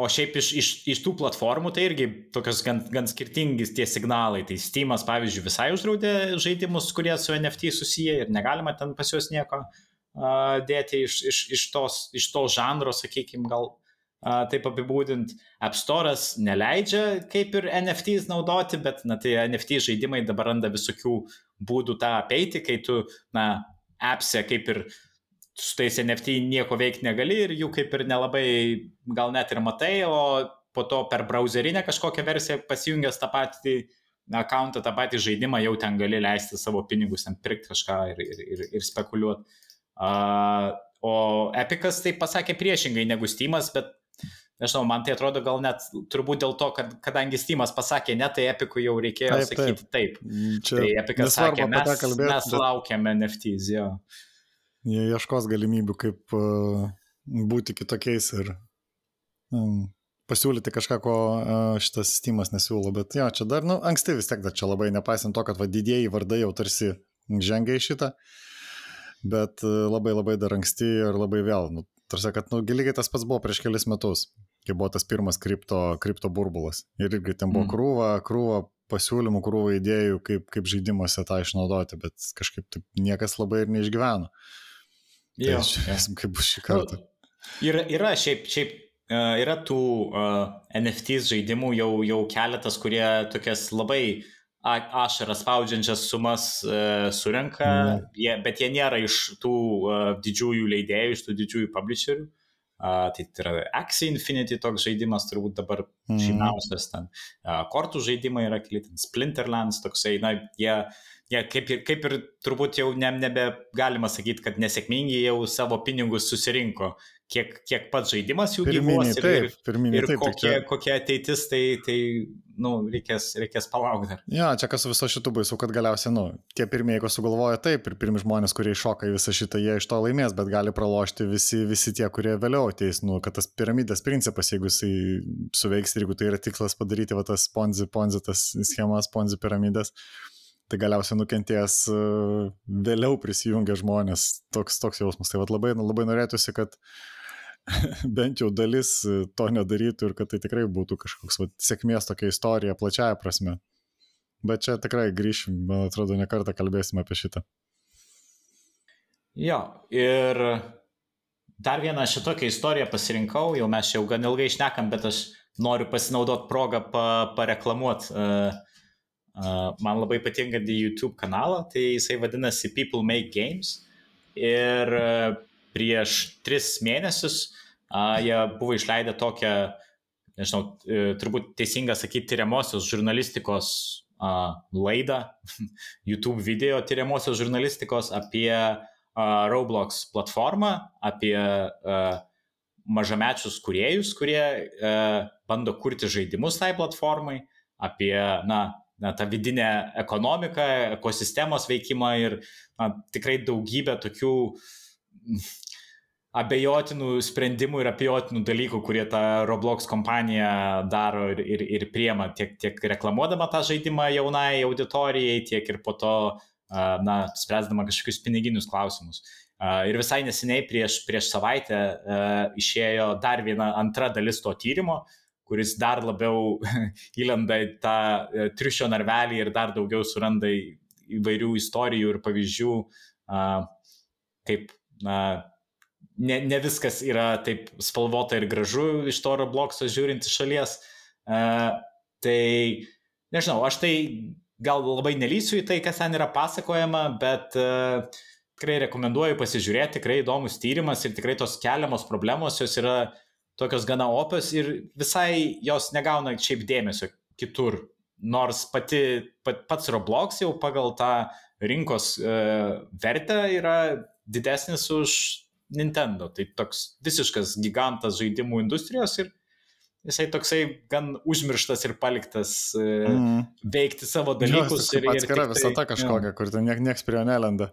o šiaip iš, iš, iš tų platformų tai irgi tokios gan, gan skirtingi tie signalai. Tai Steamas, pavyzdžiui, visai uždraudė žaidimus, kurie su NFT susiję ir negalima ten pas juos nieko uh, dėti iš, iš, iš, tos, iš to žanro, sakykime, gal uh, taip apibūdint. App Store'as neleidžia kaip ir NFTs naudoti, bet na, tai NFT žaidimai dabar randa visokių būdų tą apeiti, kai tu, na, appse kaip ir su tais NFT nieko veikti negali ir jų kaip ir nelabai gal net ir matai, o po to per browserinę kažkokią versiją pasijungęs tą patį akantą, tą patį žaidimą jau ten gali leisti savo pinigus, ten pirkti kažką ir, ir, ir, ir spekuliuoti. Uh, o Epicas tai pasakė priešingai negu Steamas, bet nežinau, man tai atrodo gal net turbūt dėl to, kad kadangi Steamas pasakė ne, tai Epicui jau reikėjo taip, sakyti taip. taip. Čia tai Epicas sakė, mes, kalbėt, mes bet... laukiame NFTs, jo. Jie ieškos galimybių, kaip uh, būti kitokiais ir pasiūlyti kažką, ko uh, šitas Steamas nesiūlo. Bet jo, čia dar, nu, anksti vis tiek, dar čia labai, nepaisant to, kad va, didieji vardai jau tarsi žengia į šitą, bet uh, labai labai dar anksti ir labai vėl. Nu, tarsi, kad, nu, lygiai tas pats buvo prieš kelis metus, kai buvo tas pirmas kripto, kripto burbulas. Ir irgi ten buvo mm. krūva, krūva pasiūlymų, krūva idėjų, kaip, kaip žaidimuose tą išnaudoti, bet kažkaip taip niekas labai ir neišgyveno. Jo. Tai žiūrėsim, kaip bus šį kartą. Nu, yra, yra šiaip, šiaip uh, yra tų uh, NFT žaidimų jau, jau keletas, kurie tokias labai ašaras spaudžiančias sumas uh, surenka, mm. jie, bet jie nėra iš tų uh, didžiųjų leidėjų, iš tų didžiųjų publisherių. Uh, tai yra Axie Infinity toks žaidimas, turbūt dabar mm. žymiausias ten. Uh, kortų žaidimai yra keli, ten Splinterlands toksai, na, jie uh, jie kaip ir, kaip ir turbūt jau ne, nebegalima sakyti, kad nesėkmingi jau savo pinigus susirinko, kiek, kiek pats žaidimas jų gyvuos ir, taip, pirminį, ir taip, kokie, čia... kokie ateitis, tai, tai nu, reikės, reikės palaukti dar. Ja, čia kas su viso šitų baisu, kad galiausiai, nu, tie pirmieji, ko sugalvoja taip, ir pirmi žmonės, kurie iššoka į visą šitą, jie iš to laimės, bet gali pralošti visi, visi tie, kurie vėliau ateis, nu, kad tas piramidės principas, jeigu jisai suveiks ir jeigu tai yra tikslas padaryti, va tas ponzi, ponzi, tas schemas, ponzi piramidės, tai galiausiai nukentės e, vėliau prisijungia žmonės, toks, toks jausmas. Tai labai, labai norėtųsi, kad bent jau dalis e, to nedarytų ir kad tai tikrai būtų kažkoks va, sėkmės tokia istorija plačiaja prasme. Bet čia tikrai grįšim, man atrodo, ne kartą kalbėsime apie šitą. Jo, ir dar vieną šitokią istoriją pasirinkau, jau mes jau gan ilgai išnekam, bet aš noriu pasinaudoti progą pa, pareklamuoti uh, man labai patinka YouTube kanalą, tai jisai vadinasi People Make Games. Ir prieš tris mėnesius jie buvo išleidę tokią, nežinau, e, turbūt teisinga sakyti, tyriamosios žurnalistikos laidą, YouTube video tyriamosios žurnalistikos apie Roblox platformą, apie uh, mažamečius kuriejus, kurie bando kurti žaidimus tai platformai, apie, na, na, tą vidinę ekonomiką, ekosistemos veikimą ir na, tikrai daugybę tokių abejotinų sprendimų ir abejotinų dalykų, kurie tą Roblox kompaniją daro ir, ir, ir priema tiek, tiek reklamuodama tą žaidimą jaunai auditorijai, tiek ir po to, na, spręsdama kažkokius piniginius klausimus. Ir visai neseniai prieš, prieš savaitę išėjo dar viena antra dalis to tyrimo, uh, kuris dar labiau įlenda į tą e, triušio narvelį ir dar daugiau suranda įvairių istorijų ir pavyzdžių, kaip na, ne, ne viskas yra taip spalvota ir gražu iš to Robloxo žiūrint iš šalies. Tai nežinau, aš tai gal labai nelysiu į tai, kas ten yra pasakojama, bet tikrai rekomenduoju pasižiūrėti, tikrai įdomus tyrimas ir tikrai tos keliamos problemos jos yra tokios gana opios ir visai jos negauna šiaip dėmesio kitur. Nors pati, pat, pats Roblox jau pagal tą rinkos uh, vertę yra didesnis už Nintendo. Tai toks visiškas gigantas žaidimų industrijos ir jisai toksai gan užmirštas ir paliktas mm. veikti savo dalykus. Jo, ir, ir atskira visata tai, kažkokia, ja. kur ten nieks prie jo nelenda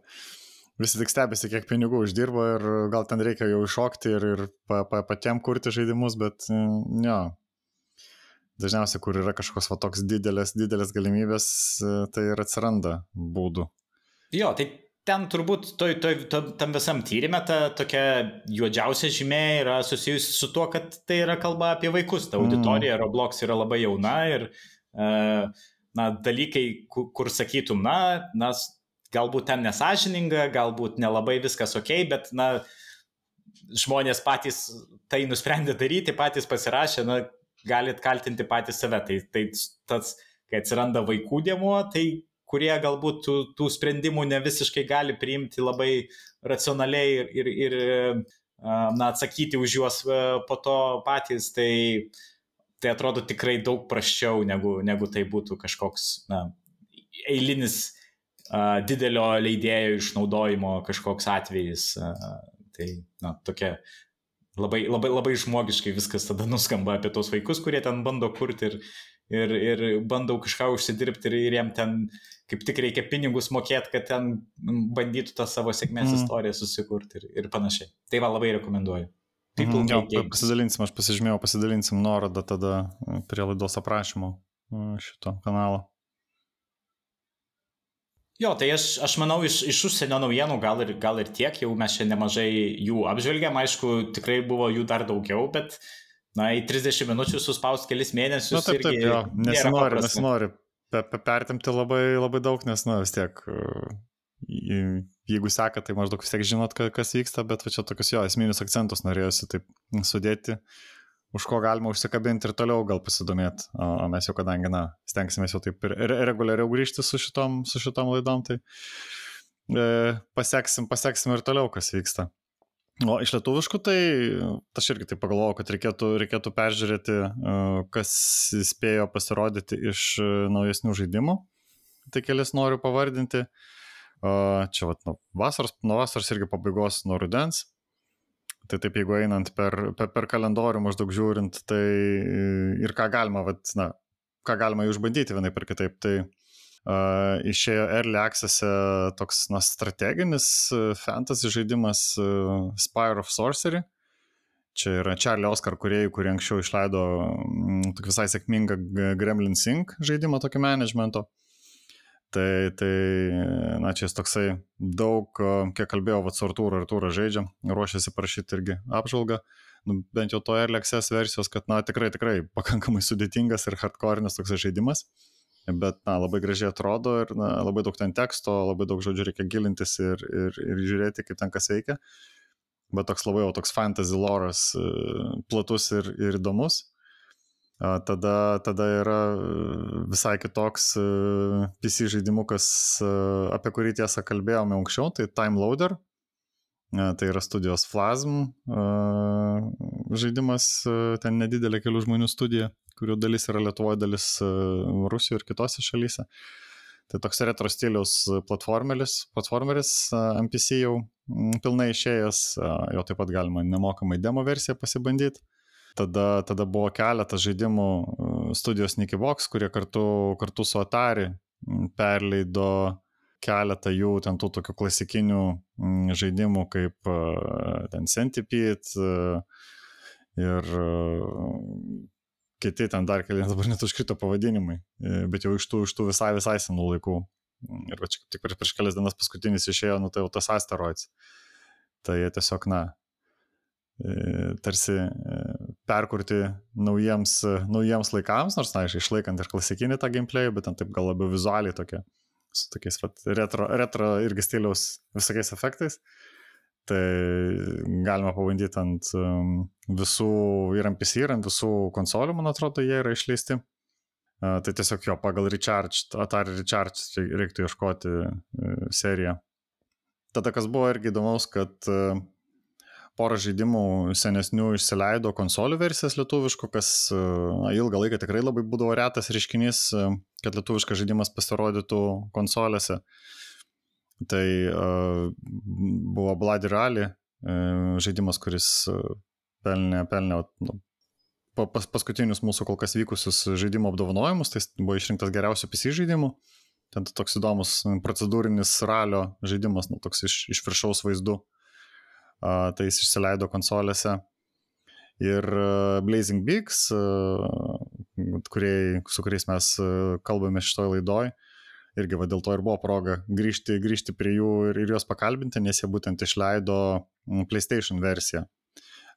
visi tik stebisi, kiek pinigų uždirba ir gal ten reikia jau iššokti ir, ir pa, pa, patiem kurti žaidimus, bet mm, jo. Dažniausiai, kur yra kažkokios va toks didelės, didelės galimybės, tai ir atsiranda būdų. Jo, tai ten turbūt toj, toj, toj, tam visam tyrimė ta tokia juodžiausia žymė yra susijusi su tuo, kad tai yra kalba apie vaikus. Ta auditorija mm. Roblox yra labai jauna ir uh, na, dalykai, kur, sakytum, na, nas, galbūt ten nesažininga, galbūt nelabai viskas ok, bet na, žmonės patys tai nusprendė daryti, patys pasirašė, na, galit kaltinti patys save. Tai, tai tas, kai atsiranda vaikų dėmuo, tai kurie galbūt tų, tų sprendimų ne visiškai gali priimti labai racionaliai ir, ir, ir na, atsakyti už juos po to patys, tai, tai atrodo tikrai daug praščiau, negu, negu tai būtų kažkoks na, eilinis didelio leidėjo išnaudojimo kažkoks atvejis. Tai na, tokia labai, labai, labai žmogiškai viskas tada nuskamba apie tos vaikus, kurie ten bando kurti ir, ir, ir bandau kažką užsidirbti ir, ir jiem ten kaip tik reikia pinigus mokėti, kad ten bandytų tą savo sėkmės mm. istoriją susikurti ir, ir panašiai. Tai va labai rekomenduoju. Mhm, jo, pasidalinsim, aš pasižymėjau, pasidalinsim nuorodą tada prie laidos aprašymo šito kanalo. Jo, tai aš, aš manau, iš, iš užsienio naujienų gal ir, gal ir tiek, jau mes čia nemažai jų apžvelgėm, aišku, tikrai buvo jų dar daugiau, bet, na, į 30 minučių suspaust kelis mėnesius. Na, taip, taip, jo, nesinori, nesinori pertimti labai, labai daug, nes, na, vis tiek, jeigu seka, tai maždaug vis tiek žinot, kas vyksta, bet va čia tokius jo esminius akcentus norėjusi taip sudėti, už ko galima užsikabinti ir toliau gal pasidomėti. O mes jau kadangi, na, stengsime jau taip ir reguliariau grįžti su šitom, su šitom laidom, tai e, paseksim, paseksim ir toliau, kas vyksta. O iš lietuviškų tai aš irgi tai pagalvojau, kad reikėtų, reikėtų peržiūrėti, e, kas spėjo pasirodyti iš e, naujesnių žaidimų. Tai kelias noriu pavardinti. Čia vat, nuo vasaros, nuo vasaros irgi pabaigos, nuo rudens. Tai taip, jeigu einant per, per, per kalendorių maždaug žiūrint, tai ir ką galima, vat, na, ką galima išbandyti vienai per kitaip. Tai Uh, išėjo Early Access toks na, strateginis uh, fantasy žaidimas uh, Spire of Sorcery. Čia yra Charlie Oscar kuriejai, kurie anksčiau išleido mm, tokį visai sėkmingą Gremlin Sync žaidimą tokio managemento. Tai, tai, na, čia jis toksai daug, kiek kalbėjau, vad su Artūru, Artūras žaidžia, ruošiasi parašyti irgi apžvalgą, nu, bent jau to Access versijos, kad, na, tikrai, tikrai pakankamai sudėtingas ir hardcore'nis toksai žaidimas. Bet na, labai gražiai atrodo ir na, labai daug ten teksto, labai daug žodžių reikia gilintis ir, ir, ir žiūrėti, kaip ten kas veikia. Bet toks labai jau toks fantasy loras, e, platus ir, ir įdomus. Tada, tada yra e, visai kitoks e, PC žaidimukas, apie kurį tiesą kalbėjome anksčiau, tai Time Loader. Tai yra studijos Flasm žaidimas, ten nedidelė kelių žmonių studija kurių dalis yra Lietuvoje, dalis e, Rusijoje ir kitose šalyse. Tai toks retro stiliaus platformeris, platformeris MPC jau pilnai išėjęs, jo taip pat galima nemokamai demo versiją pasibandyti. Tada, tada buvo keletas žaidimų e, studijos Nikivox, kurie kartu, kartu su Atari perleido keletą jų ten tų tokių klasikinių žaidimų kaip e, ten Centipede ir kiti ten dar keli, dabar net užkrito pavadinimai, e, bet jau iš tų, iš tų visai visai senų laikų. Ir va čia tik prieš, prieš kelias dienas paskutinis išėjo, nu tai jau tas asteroids. Tai jie tiesiog, na, e, tarsi e, perkurti naujiems, naujiems laikams, nors, na, išlaikant ir klasikinį tą gameplay, bet ten taip gal labiau vizualiai tokie, su tokiais vat, retro, retro irgi stiliaus visokiais efektais. Tai galima pabandyti ant um, visų ir MPC, ir ant visų konsolių, man atrodo, jie yra išleisti. Tai tiesiog jo pagal Recharge, Atari Recharge reiktų ieškoti e, seriją. Tada kas buvo irgi įdomaus, kad e, porą žaidimų senesnių išsileido konsolių versijas lietuviško, kas e, na, ilgą laiką tikrai labai būdavo retas reiškinys, kad lietuviškas žaidimas pasirodytų konsolėse. Tai uh, buvo Bloody Rally, žaidimas, kuris pelnė, pelnė nu, pas, paskutinius mūsų kol kas vykusius žaidimo apdovanojimus, tai buvo išrinktas geriausių PC žaidimų. Ten toks įdomus procedūrinis ralio žaidimas, nu, toks iš, iš viršaus vaizdų. Uh, tai jis išsileido konsolėse. Ir Blazing Bigs, kuriai, su kuriais mes kalbame šitoje laidoje, irgi va, dėl to ir buvo proga grįžti, grįžti prie jų ir, ir juos pakalbinti, nes jie būtent išleido PlayStation versiją.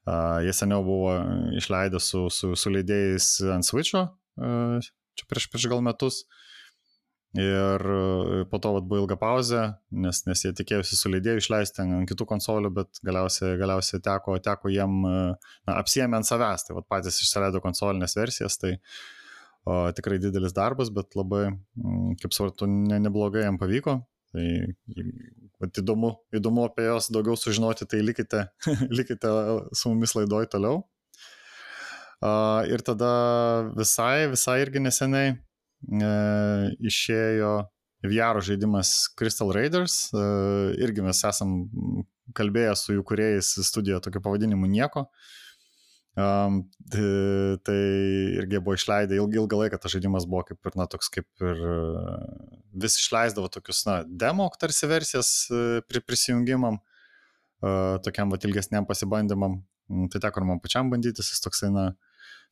Uh, jie seniau buvo išleidę su, su, su leidėjais ant Switch'o, uh, čia prieš, prieš gal metus. Ir po to vat, buvo ilga pauzė, nes, nes jie tikėjusi su leidėju išleisti ant kitų konsolių, bet galiausiai, galiausiai teko, teko jiem na, apsiemė ant savęs. Tai vat, patys išsileido konsolinės versijas, tai o, tikrai didelis darbas, bet labai, kaip svartu, ne, neblogai jam pavyko. Tai vat, įdomu, įdomu apie jos daugiau sužinoti, tai likite, likite su mumis laidoj toliau. Uh, ir tada visai, visai irgi neseniai e, išėjo VR žaidimas Crystal Raiders. E, irgi mes esam kalbėję su jų kuriejais studijoje tokiu pavadinimu Nieko. Um, tai, irgi buvo išleidę ilgą, ilgą laiką, tas žaidimas buvo kaip ir, na, toks kaip ir vis išleisdavo tokius, na, demo tarsi versijas e, pri, prisijungimam, uh, tokiam va ilgesniam pasibandymam. Tai teko ir man pačiam bandyti, jis toksai, na,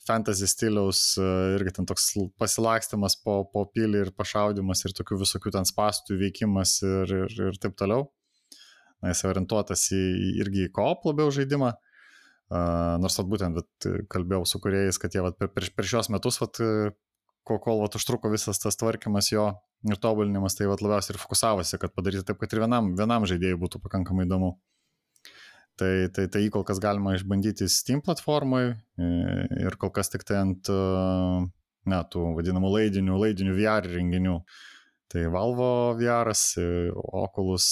fantasy stiliaus, e, irgi ten toks pasilakstimas po, po pilį ir pašaudimas ir tokių visokių ten spastų veikimas ir, ir, ir taip toliau. Na, jis orientuotas į, irgi į koop labiau žaidimą. Uh, nors at būtent vat, kalbėjau su kuriejais, kad jie vat, per, per, per šios metus, vat, kol, kol vat, užtruko visas tas tvarkymas jo ir tobulinimas, tai vat, labiausiai ir fokusavosi, kad padaryti taip, kad ir vienam, vienam žaidėjui būtų pakankamai įdomu. Tai, tai, tai jį kol kas galima išbandyti Steam platformoje ir kol kas tik tai ant, na, tų vadinamų laidinių, laidinių VR renginių. Tai Valvo VR, Oculus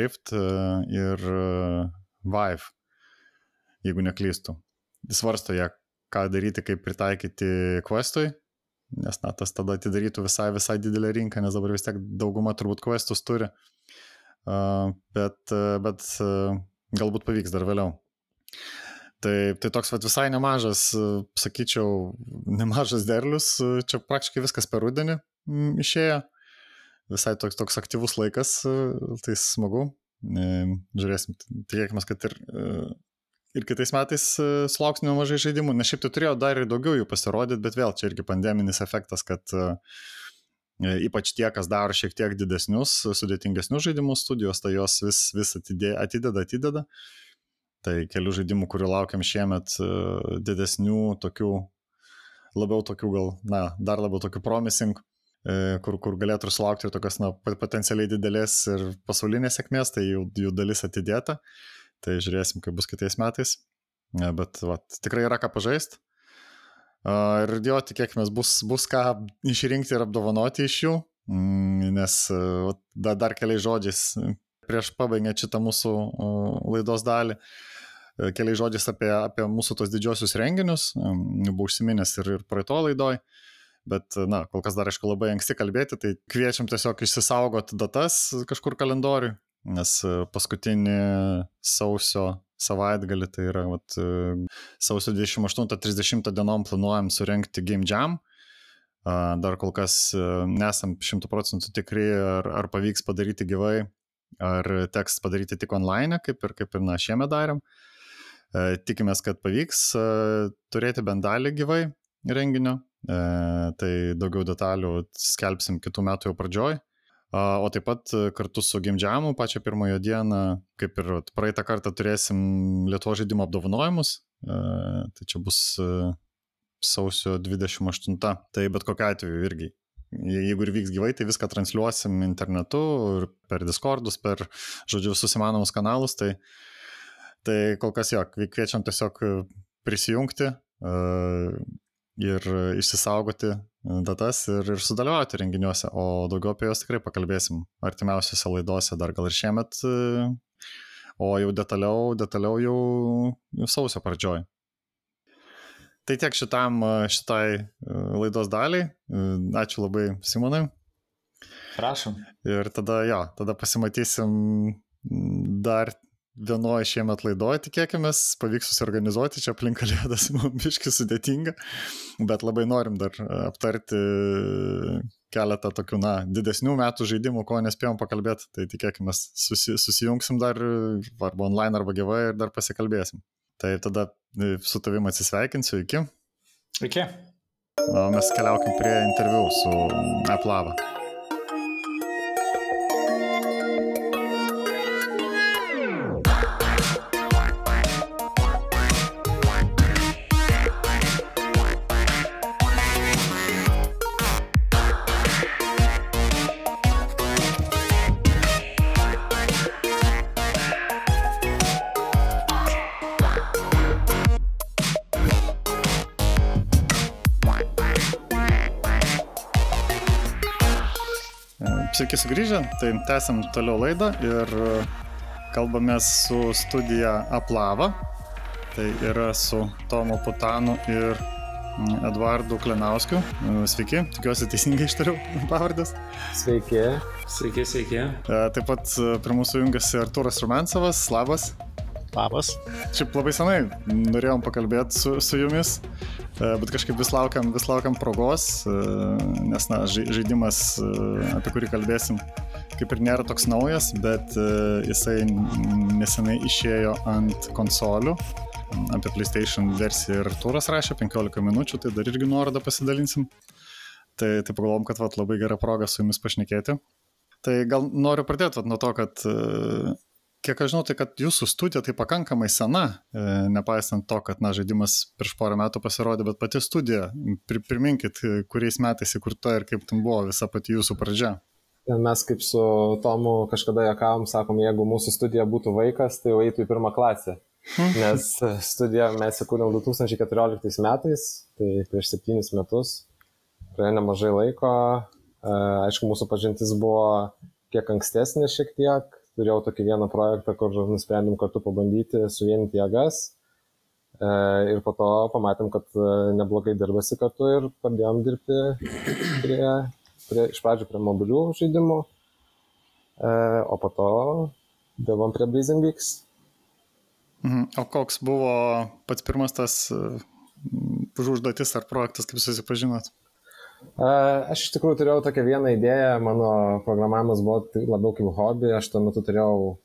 Rift ir Vive jeigu neklystu. Svarsto jie, ką daryti, kaip pritaikyti questui, nes na, tas tada atidarytų visai, visai didelę rinką, nes dabar vis tiek dauguma turbūt questus turi. Uh, bet, uh, bet uh, galbūt pavyks dar vėliau. Tai, tai toks vat, visai nemažas, sakyčiau, nemažas derlius, čia praktiškai viskas per rudenį išėjo. Visai toks, toks aktyvus laikas, tai smagu. Žiūrėsim, tikėkime, kad ir ir kitais metais e, sulauksime nemažai žaidimų, nes šiaip tai turėjo dar ir daugiau jų pasirodyti, bet vėl čia irgi pandeminis efektas, kad e, e, ypač tie, kas daro šiek tiek didesnius, sudėtingesnius žaidimus studijos, tai jos vis, vis atidė, atideda, atideda. Tai kelių žaidimų, kurių laukiam šiemet, didesnių, tokių, labiau tokių gal, na, dar labiau tokių promising, kur, kur galėtų ir sulaukti ir tokios, na, potencialiai didelės ir pasaulinės sėkmės, tai jų, jų dalis atidėta. Tai žiūrėsim, kaip bus kitais metais. Bet va, tikrai yra ką pažaisti. Ir jo, tikėkime, bus, bus ką išrinkti ir apdovanoti iš jų, mm, nes da, dar keliais žodžiais prieš pabaigiant šitą mūsų laidos dalį, keliais žodžiais apie, apie mūsų tos didžiosius renginius, buvau užsiminęs ir, ir praeito laidoj, bet, na, kol kas dar aišku labai anksti kalbėti, tai kviečiam tiesiog išsisaugoti datas kažkur kalendoriui, nes e, paskutinį sausio savaitgalį, tai yra vat, e, sausio 28-30 dienom planuojam surenkti Game Jam. Dar kol kas e, nesam šimtų procentų tikri, ar, ar pavyks padaryti gyvai, ar teks padaryti tik online, kaip ir, kaip ir na, šiemet darėm. Tikimės, kad pavyks turėti bent dalį gyvai renginio, tai daugiau detalių skelbsim kitų metų jau pradžioj. O taip pat e, kartu su Gimdžiamu pačią pirmąją dieną, kaip ir praeitą kartą turėsim Lietuvo žaidimo apdovanojimus. E, tai čia bus e, sausio 28. Tai bet kokiu atveju irgi. Jeigu ir vyks gyvai, tai viską transliuosim internetu ir per Discordus, per, žodžiu, visus įmanomus kanalus. Tai, tai kol kas jo, kviečiam tiesiog prisijungti ir išsisaugoti datas ir, ir sudalyvauti renginiuose, o daugiau apie juos tikrai pakalbėsim artimiausiose laidose, dar gal ir šiemet, o jau detaliau, detaliau jau, jau sausio pradžioj. Tai tiek šitam, šitai laidos daliai. Ačiū labai Simonai. Prašom. Ir tada, jo, tada pasimatysim dar vienoje šiemet laidoje, tikėkime, pavyks susiorganizuoti, čia aplink kalėdas mums biški sudėtinga, bet labai norim dar aptarti keletą tokių, na, didesnių metų žaidimų, ko nespėjom pakalbėti, tai tikėkime, susi, susijungsim dar arba online, arba gyvai ir dar pasikalbėsim. Tai tada e, su tavim atsisveikinsiu, iki. Iki. O mes keliaukim prie interviu su Aplava. Sveiki sugrįžę, tai tęsiam toliau laidą ir kalbamės su studija Aplava. Tai yra su Tomu Putanu ir Eduardu Klenauskiu. Sveiki, tikiuosi teisingai ištariau pavardės. Sveiki. Sveiki, sveiki. Taip pat prie mūsų jungiasi Arturas Rumansovas. Labas. Labas. Šiaip labai senai norėjom pakalbėti su, su jumis, bet kažkaip vis laukiam, vis laukiam progos, nes na, žaidimas, apie kurį kalbėsim, kaip ir nėra toks naujas, bet jisai nesenai išėjo ant konsolių. Apie PlayStation versiją ir turas rašė 15 minučių, tai dar irgi nuorodą pasidalinsim. Tai, tai pagalvom, kad vat, labai gera proga su jumis pašnekėti. Tai gal noriu pradėti vat, nuo to, kad kiek aš žinau, tai kad jūsų studija tai pakankamai sena, nepaisant to, kad na, žaidimas prieš porą metų pasirodė, bet pati studija, priminkit, kuriais metais įkurta ir kaip ten buvo visa pati jūsų pradžia. Mes kaip su Tomu kažkada jokavom, sakom, jeigu mūsų studija būtų vaikas, tai jau eitų į pirmą klasę. Nes studiją mes įkūrėm 2014 metais, tai prieš septynis metus, praėjo nemažai laiko. Aišku, mūsų pažintis buvo kiek ankstesnė šiek tiek, turėjau tokį vieną projektą, kur nusprendėm kartu pabandyti suvienyti jėgas. Ir po to pamatėm, kad neblogai dirbasi kartu ir pradėjom dirbti prie, prie, iš pradžių prie mobilių žaidimų, o po to dirbom prie Blazing Weeks. Mhm. O koks buvo pats pirmas tas užduotis ar projektas, kaip susipažinot? Aš iš tikrųjų turėjau tokią vieną idėją, mano programavimas buvo labiau kaip hobi, aš tuo metu turėjau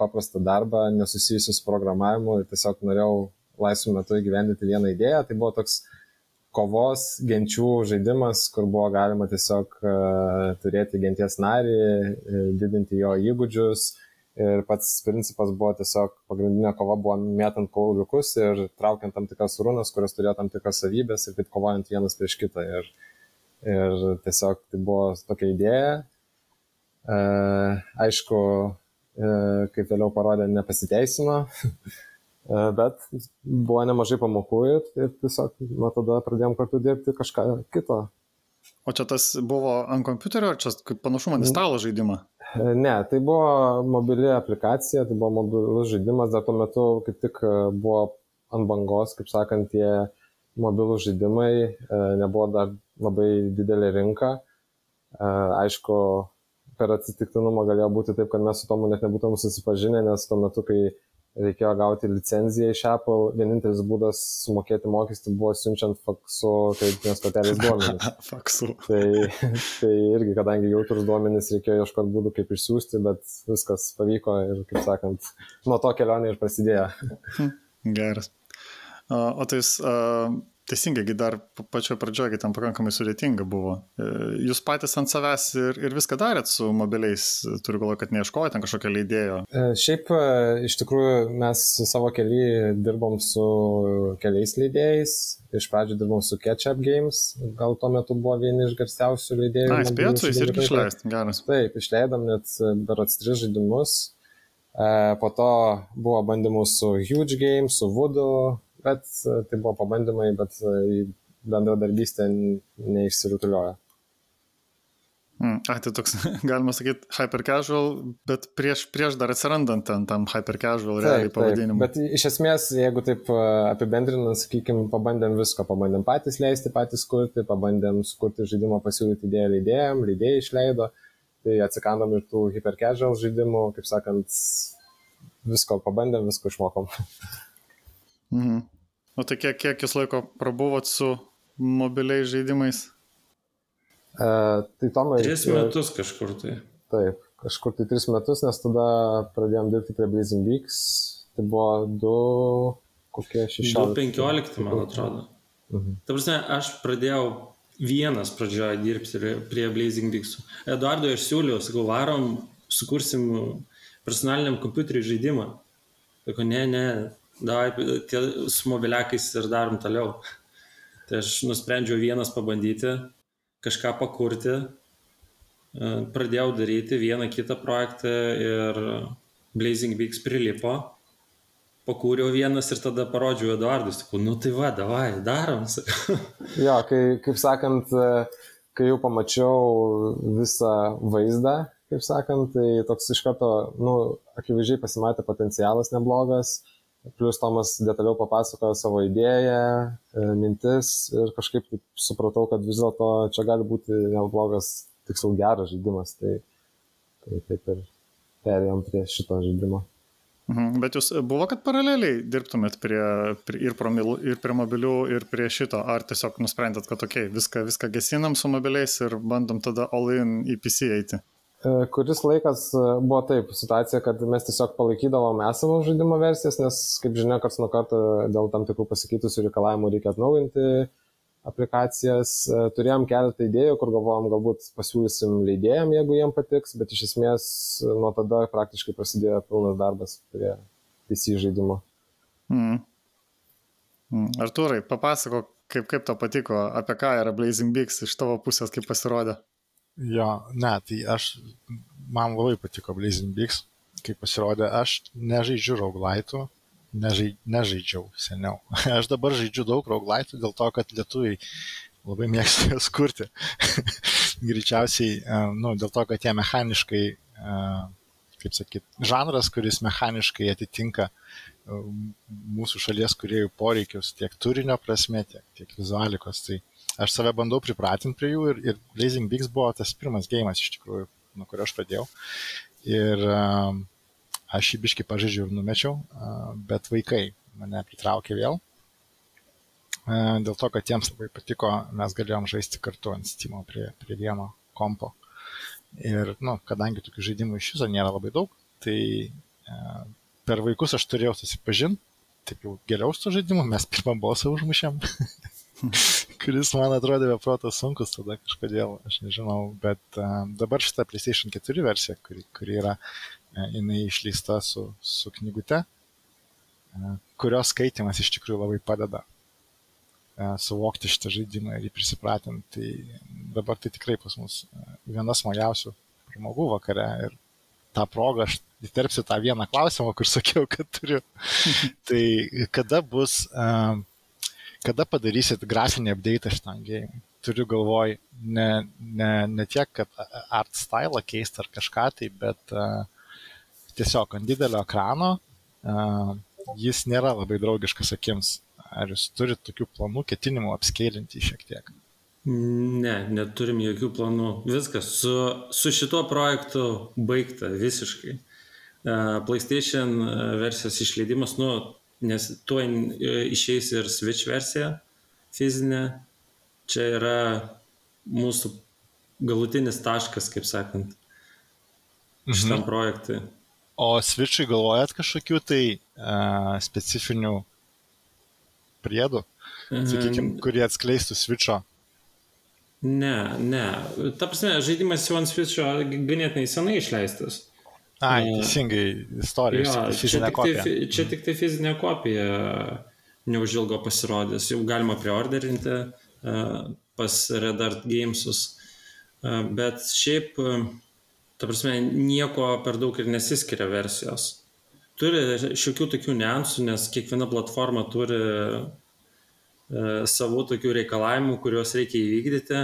paprastą darbą nesusijusiu su programavimu ir tiesiog norėjau laisvų metu įgyvendinti vieną idėją. Tai buvo toks kovos genčių žaidimas, kur buvo galima tiesiog turėti genties narį, didinti jo įgūdžius. Ir pats principas buvo tiesiog pagrindinė kova buvo mėtant kauliukus ir traukiant tam tikras runas, kurios turėjo tam tikras savybės ir taip kovojant vienas prieš kitą. Ir Ir tiesiog tai buvo tokia idėja. E, aišku, e, kaip vėliau parodė, nepasiteisino, e, bet buvo nemažai pamokų ir, ir tiesiog nuo tada pradėjom kartu dirbti kažką kito. O čia tas buvo ant kompiuterio, ar čia kaip panašumą į stalo žaidimą? Ne, tai buvo mobili aplikacija, tai buvo mobilus žaidimas, dar tuo metu kaip tik buvo ant bangos, kaip sakant, tie mobilų žaidimai, nebuvo dar labai didelė rinka. Aišku, per atsitiktinumą galėjo būti taip, kad mes su tomu net nebūtum susipažinę, nes tuo metu, kai reikėjo gauti licenciją iš Apple, vienintelis būdas sumokėti mokestį buvo siunčiant faksu kreditinės kortelės duomenys. faksu. Tai, tai irgi, kadangi jautrus duomenys, reikėjo ieškoti būdų, kaip išsiųsti, bet viskas pavyko ir, kaip sakant, nuo to kelionė ir prasidėjo. Geras. O tai jūs Teisingai, dar pačioje pradžioje ten pakankamai sudėtinga buvo. Jūs patys ant savęs ir, ir viską darėt su mobiliais, turiu galvoje, kad neieškojate kažkokio leidėjo. Šiaip iš tikrųjų mes savo keliį dirbom su keliais leidėjais. Iš pradžių dirbom su Ketchup Games, gal tuo metu buvo vieni iš garsiausių leidėjų. Na, spėjot su jais irgi išleisti, geras. Taip, išleidom net berots tris žaidimus. Po to buvo bandymų su Huge Games, su Voodoo bet tai buvo pabandymai, bet į bendradarbystę neišsirutuliojo. Mm, a, tai toks, galima sakyti, hyper casual, bet prieš, prieš dar atsirandant ten tam hyper casual realiai pavadinimui. Bet iš esmės, jeigu taip apibendrinant, sakykime, pabandėm visko, pabandėm patys leisti, patys kurti, pabandėm sukurti žaidimą, pasiūlyti idėją leidėjam, leidėjai išleido, tai atsikandom ir tų hyper casual žaidimų, kaip sakant, visko pabandėm, visko išmokom. Mhm. O tai kiek, kiek jūs laiko prabuvot su mobiliais žaidimais? E, tai Tomai. Tris metus kažkur tai. Taip, kažkur tai tris metus, nes tada pradėjom dirbti prie Blazing Weeks. Tai buvo du, kokie šešiolika. 2015, man atrodo. Mhm. Ta prasme, aš pradėjau vienas pradžioje dirbti prie Blazing Weeks. Eduardo aš siūliau, sakau, varom, sukursim personaliniam kompiuteriui žaidimą. Sako, ne, ne, davai tie su mobiliakais ir darom toliau. Tai aš nusprendžiau vienas pabandyti, kažką pakurti, pradėjau daryti vieną kitą projektą ir Blazing Weeks prilipo, pakūriau vienas ir tada parodžiau Eduardui, sakau, nu tai va, davai, darom. jo, kai, kaip sakant, kai jau pamačiau visą vaizdą, kaip sakant, tai toks iš karto, nu, akivaizdžiai pasimatė potencialas neblogas, plus Tomas detaliau papasakojo savo idėją, e, mintis ir kažkaip supratau, kad vis dėlto čia gali būti neblogas, tiksliau geras žaidimas, tai, tai taip ir perėjom prie šito žaidimo. Mhm. Bet jūs buvo, kad paraleliai dirbtumėt prie, prie, ir, promil, ir prie mobilių, ir prie šito, ar tiesiog nusprendėt, kad ok, viską, viską gesinam su mobiliais ir bandom tada all in į PC eiti? E, kuris laikas e, buvo taip situacija, kad mes tiesiog palaikydavom esamą žaidimo versijas, nes, kaip žinia, karts nuo karto dėl tam tikrų pasikeitusių reikalavimų reikia atnaujinti aplikacijas. E, turėjom keletą idėjų, kur galvojom, galbūt pasiūlysim leidėjim, jeigu jiem patiks, bet iš esmės nuo tada praktiškai prasidėjo pilnas darbas prie PC žaidimo. Mm. Mm. Arturai, papasako, kaip, kaip tau patiko, apie ką yra Blazing Beaks iš tavo pusės, kaip pasirodė. Jo, ne, tai aš, man labai patiko Blazing Beaks, kaip pasirodė, aš nežaidžiu rauglaitų, nežai, nežaidžiau seniau. Aš dabar žaidžiu daug roguelaitų dėl to, kad lietuviai labai mėgsta jas kurti. Greičiausiai, e, nu, dėl to, kad jie mechaniškai, e, kaip sakyt, žanras, kuris mechaniškai atitinka e, mūsų šalies kuriejų poreikius tiek turinio prasme, tiek, tiek vizualikos. Tai aš save bandau pripratinti prie jų ir, ir Blazing Beaks buvo tas pirmas gėjimas iš tikrųjų, nuo kurio aš pradėjau. Ir uh, Aš jį biški pažaidžiau ir numečiau, bet vaikai mane pritraukė vėl. Dėl to, kad jiems labai patiko, mes galėjom žaisti kartu ant Steam prie, prie vieno kompo. Ir, nu, kadangi tokių žaidimų iš viso nėra labai daug, tai per vaikus aš turėjau susipažinti, taip jau geriau su žaidimu, mes pirmą bosą užmušėm, kuris man atrodė be proto sunkus tada kažkodėl, aš nežinau, bet uh, dabar šita PlayStation 4 versija, kuri, kuri yra E, jinai išleista su, su knygute, e, kurios skaitimas iš tikrųjų labai padeda suvokti šitą žaidimą ir jį prisipratinti. Tai dabar tai tikrai pas mus viena smagiausių pramogų vakare ir tą progą aš įterpsiu tą vieną klausimą, kur sakiau, kad turiu. tai kada bus, kada padarysit grafinį update šitam gėjimui? Turiu galvoj ne, ne, ne tiek, kad art stylą keisti ar kažką tai, bet uh, tiesiog ant didelio ekrano jis nėra labai draugiškas akims. Ar jūs turite tokių planų, ketinimų apskėlinti šiek tiek? Ne, neturim jokių planų. Viskas, su, su šituo projektu baigta visiškai. PlayStation versijos išleidimas, nu, nes tuo išeis ir Switch versija fizinė. Čia yra mūsų galutinis taškas, kaip sakant, šitam mhm. projektui. O Switchui galvojat kažkokių tai uh, specifinių priedų, sakykime, kurie atskleistų Switcho? Ne, ne. Ta prasme, žaidimas jau ant Switcho ganėtinai senai išleistas. Ai, teisingai, istorija. Jo, čia, tik tai, čia tik tai fizinė kopija neužilgo pasirodys. Jau galima preorderinti uh, pas Red Art Gamesus. Uh, bet šiaip uh, ta prasme, nieko per daug ir nesiskiria versijos. Turi šiokių tokių niansų, nes kiekviena platforma turi e, savų tokių reikalavimų, kuriuos reikia įvykdyti,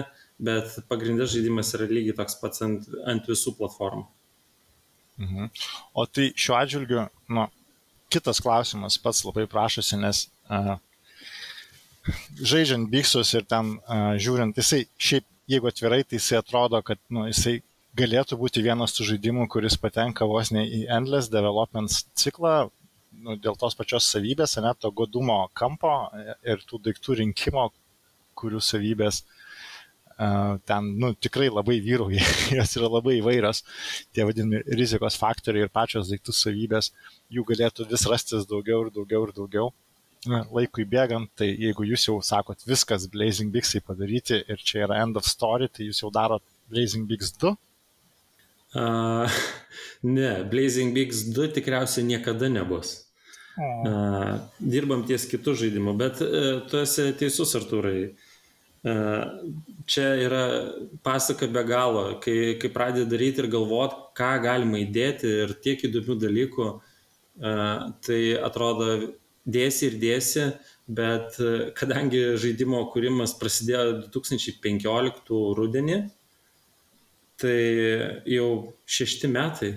bet pagrindės žaidimas yra lygiai toks pats ant, ant visų platformų. Mhm. O tai šiuo atžvilgiu, nu, kitas klausimas pats labai prašosi, nes uh, žaidžiant biksus ir ten uh, žiūrint, jisai šiaip, jeigu atvirai, tai jisai atrodo, kad nu, jisai galėtų būti vienas tų žaidimų, kuris patenka vos ne į Endless Development ciklą, nu, dėl tos pačios savybės, net to godumo kampo ir tų daiktų rinkimo, kurių savybės uh, ten nu, tikrai labai vyrauja, jos yra labai įvairios, tie vadinami rizikos faktoriai ir pačios daiktų savybės, jų galėtų vis rastis daugiau ir daugiau ir daugiau. Laikui bėgant, tai jeigu jūs jau sakot viskas Blazing Bigsai padaryti ir čia yra end of story, tai jūs jau darot Blazing Bigs 2, Uh, ne, Blazing Bigs 2 tikriausiai niekada nebus. Uh, dirbam ties kitų žaidimų, bet uh, tu esi teisus, Artūrai. Uh, čia yra pasaka be galo, kai, kai pradedi daryti ir galvot, ką galima įdėti ir tiek įdomių dalykų, uh, tai atrodo dėsi ir dėsi, bet e, kadangi žaidimo kūrimas prasidėjo 2015 rudenį, tai jau šešti metai.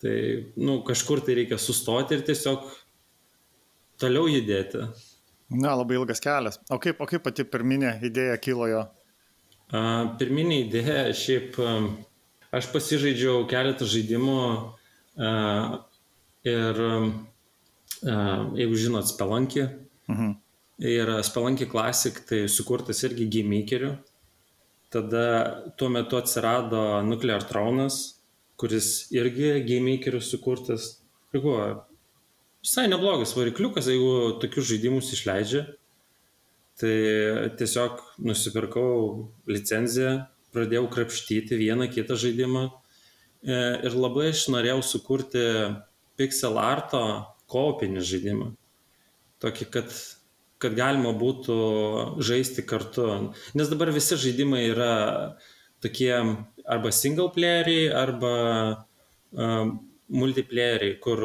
Tai, nu, kažkur tai reikia sustoti ir tiesiog toliau judėti. Na, labai ilgas kelias. O kaip, o kaip pati pirminė idėja kilo jo? A, pirminė idėja, šiaip aš pasižaidžiau keletą žaidimų a, ir a, jeigu žinot, Spelankį. Mhm. Ir Spelankį Classic tai sukurtas irgi gimikeriu. Tada tuo metu atsirado Nuclear Thronas, kuris irgi gimikeriu sukurtas. Buvo visai neblogas varikliukas, jeigu tokius žaidimus išleidžia. Tai tiesiog nusipirkau licenciją, pradėjau krapštyti vieną kitą žaidimą e, ir labai aš norėjau sukurti pixel arto kopinį žaidimą. Tokį, kad, kad galima būtų žaisti kartu. Nes dabar visi žaidimai yra tokie arba single playeriai, arba uh, multiplayeriai, kur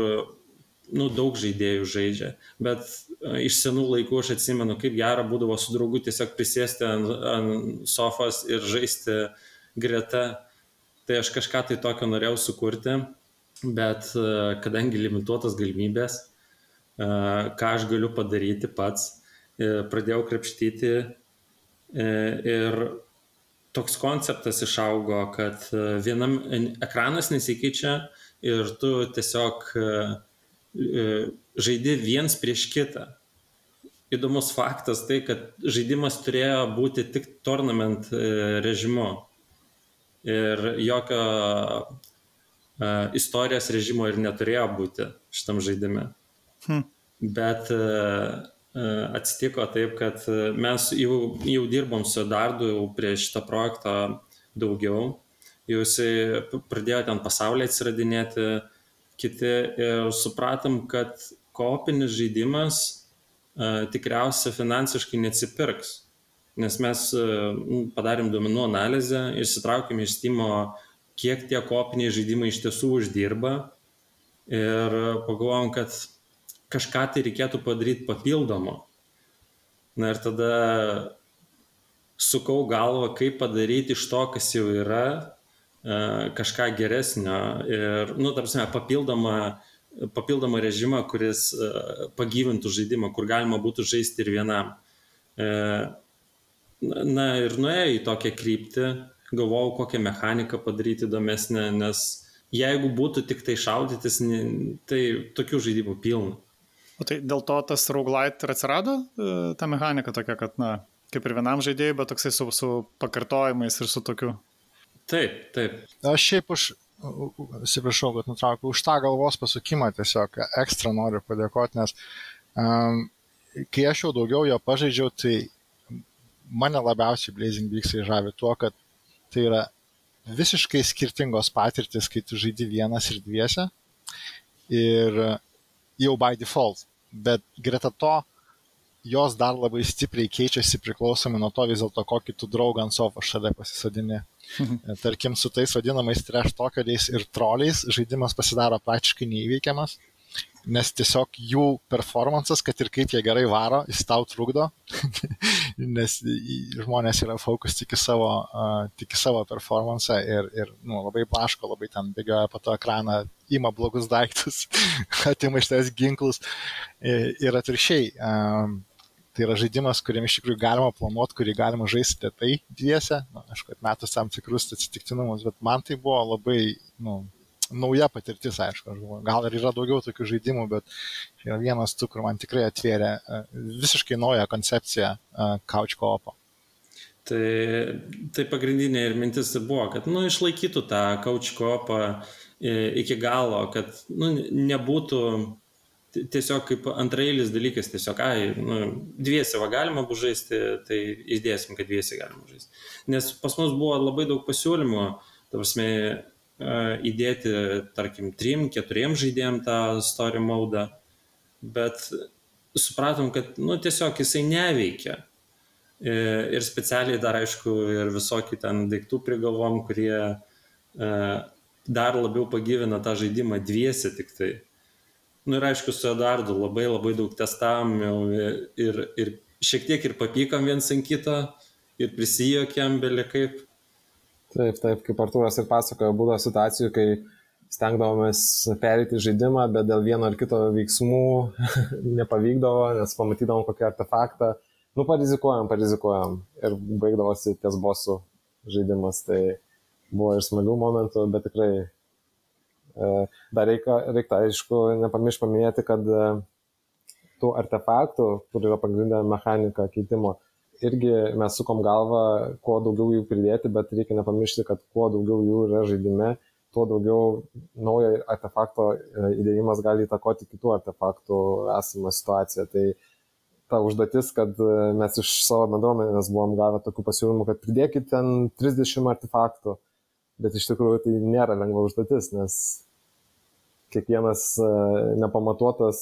nu, daug žaidėjų žaidžia. Bet uh, iš senų laikų aš atsimenu, kaip gera būdavo su draugu tiesiog prisėsti ant, ant sofas ir žaisti greta. Tai aš kažką tai tokio norėjau sukurti, bet uh, kadangi limituotas galimybės, uh, ką aš galiu padaryti pats, pradėjau krepštyti ir toks konceptas išaugo, kad vienam ekranas nesikeičia ir tu tiesiog E, žaidi viens prieš kitą. Įdomus faktas tai, kad žaidimas turėjo būti tik tournament e, režimu ir jokio e, istorijos režimo ir neturėjo būti šitam žaidime. Hmm. Bet atsitiko taip, kad mes jau, jau dirbom su Dardu jau prie šito projekto daugiau, jau jisai pradėjo ten pasaulyje atsiradinėti, kiti ir supratom, kad kopinis žaidimas uh, tikriausiai finansiškai neatsipirks, nes mes uh, padarėm duomenų analizę, išsitraukėm iš Steam'o, kiek tie kopiniai žaidimai iš tiesų uždirba ir pagalvojom, kad kažką tai reikėtų padaryti papildomo. Na ir tada sukau galvą, kaip padaryti iš to, kas jau yra, E, kažką geresnio ir, nu, tarpsime, papildomą, papildomą režimą, kuris e, pagyvintų žaidimą, kur galima būtų žaisti ir vienam. E, na ir nuėjau į tokią kryptį, galvojau, kokią mechaniką padaryti įdomesnę, nes jeigu būtų tik tai šaudytis, tai tokių žaidimų pilna. O tai dėl to tas roguelite ir atsirado, ta mechanika tokia, kad, na, kaip ir vienam žaidėjui, bet toksai su, su pakartojimais ir su tokiu Taip, taip. Aš šiaip už, atsiprašau, kad nutraukiau, už tą galvos pasukimą tiesiog ekstra noriu padėkoti, nes um, kai aš jau daugiau jo pažaidžiau, tai mane labiausiai Blazing Beaksai žavi tuo, kad tai yra visiškai skirtingos patirtis, kai tu žaidi vienas ir dviese. Ir jau by default. Bet greta to, jos dar labai stipriai keičiasi priklausomai nuo to vis dėlto, kokį tu draugą ant sofo šalia pasisadini. Tarkim, su tais vadinamais trash tokeriais ir troliais žaidimas pasidaro praktiškai neįveikiamas, nes tiesiog jų performances, kad ir kaip jie gerai varo, jis tau trukdo, nes žmonės yra fokus tik į savo, uh, tik į savo performance ir, ir nu, labai blaško, labai ten bėgioja po to ekraną, ima blogus daiktus, atima iš tais ginklus ir, ir atviršiai. Um, tai yra žaidimas, kuriam iš tikrųjų galima planuoti, kurį galima žaisti tai dviese, na, aišku, metus tam tikrus atsitiktinumus, bet man tai buvo labai, nu, nauja patirtis, aišku, aš galvoju, gal ir yra daugiau tokių žaidimų, bet yra vienas tų, kur man tikrai atvėrė e, visiškai naują koncepciją e, couch koopo. Tai, tai pagrindinė ir mintis ir buvo, kad, nu, išlaikytų tą couch koopą e, iki galo, kad, nu, nebūtų tiesiog kaip antrailis dalykas, tiesiog, ai, nu, dviesi va galima bus žaisti, tai įdėsim, kad dviesi galima žaisti. Nes pas mus buvo labai daug pasiūlymų, ta prasme, įdėti, tarkim, trim, keturiem žaidėjim tą story maudą, bet supratom, kad, nu, tiesiog jisai neveikia. E, ir specialiai dar, aišku, ir visokių ten daiktų prigalvom, kurie e, dar labiau pagyvina tą žaidimą dviesi tik tai. Nu ir aišku, su Eduardu labai labai daug testavom ir, ir šiek tiek ir papykam viens ant kito ir prisijokėm belikaip. Taip, taip, kaip Artūras ir pasakojo, būdavo situacijų, kai stengdavomės perėti žaidimą, bet dėl vieno ar kito veiksmų nepavykdavo, nes pamatydavom kokį artefaktą. Nu, parizikuojam, parizikuojam ir baigdavosi ties bosų žaidimas. Tai buvo ir smagių momentų, bet tikrai dar reikia, reikia aišku, nepamiršti paminėti, kad e, tų artefaktų, kur yra pagrindinė mechanika keitimo, irgi mes sukom galvą, kuo daugiau jų pridėti, bet reikia nepamiršti, kad kuo daugiau jų yra žaidime, tuo daugiau naujo artefakto e, įdėjimas gali įtakoti kitų artefaktų esamą situaciją. Tai ta užduotis, kad e, mes iš savo bendruomenės buvom gavę tokių pasiūlymų, kad pridėkit ten 30 artefaktų, bet iš tikrųjų tai nėra lengva užduotis, nes kiekvienas e, nepamatuotas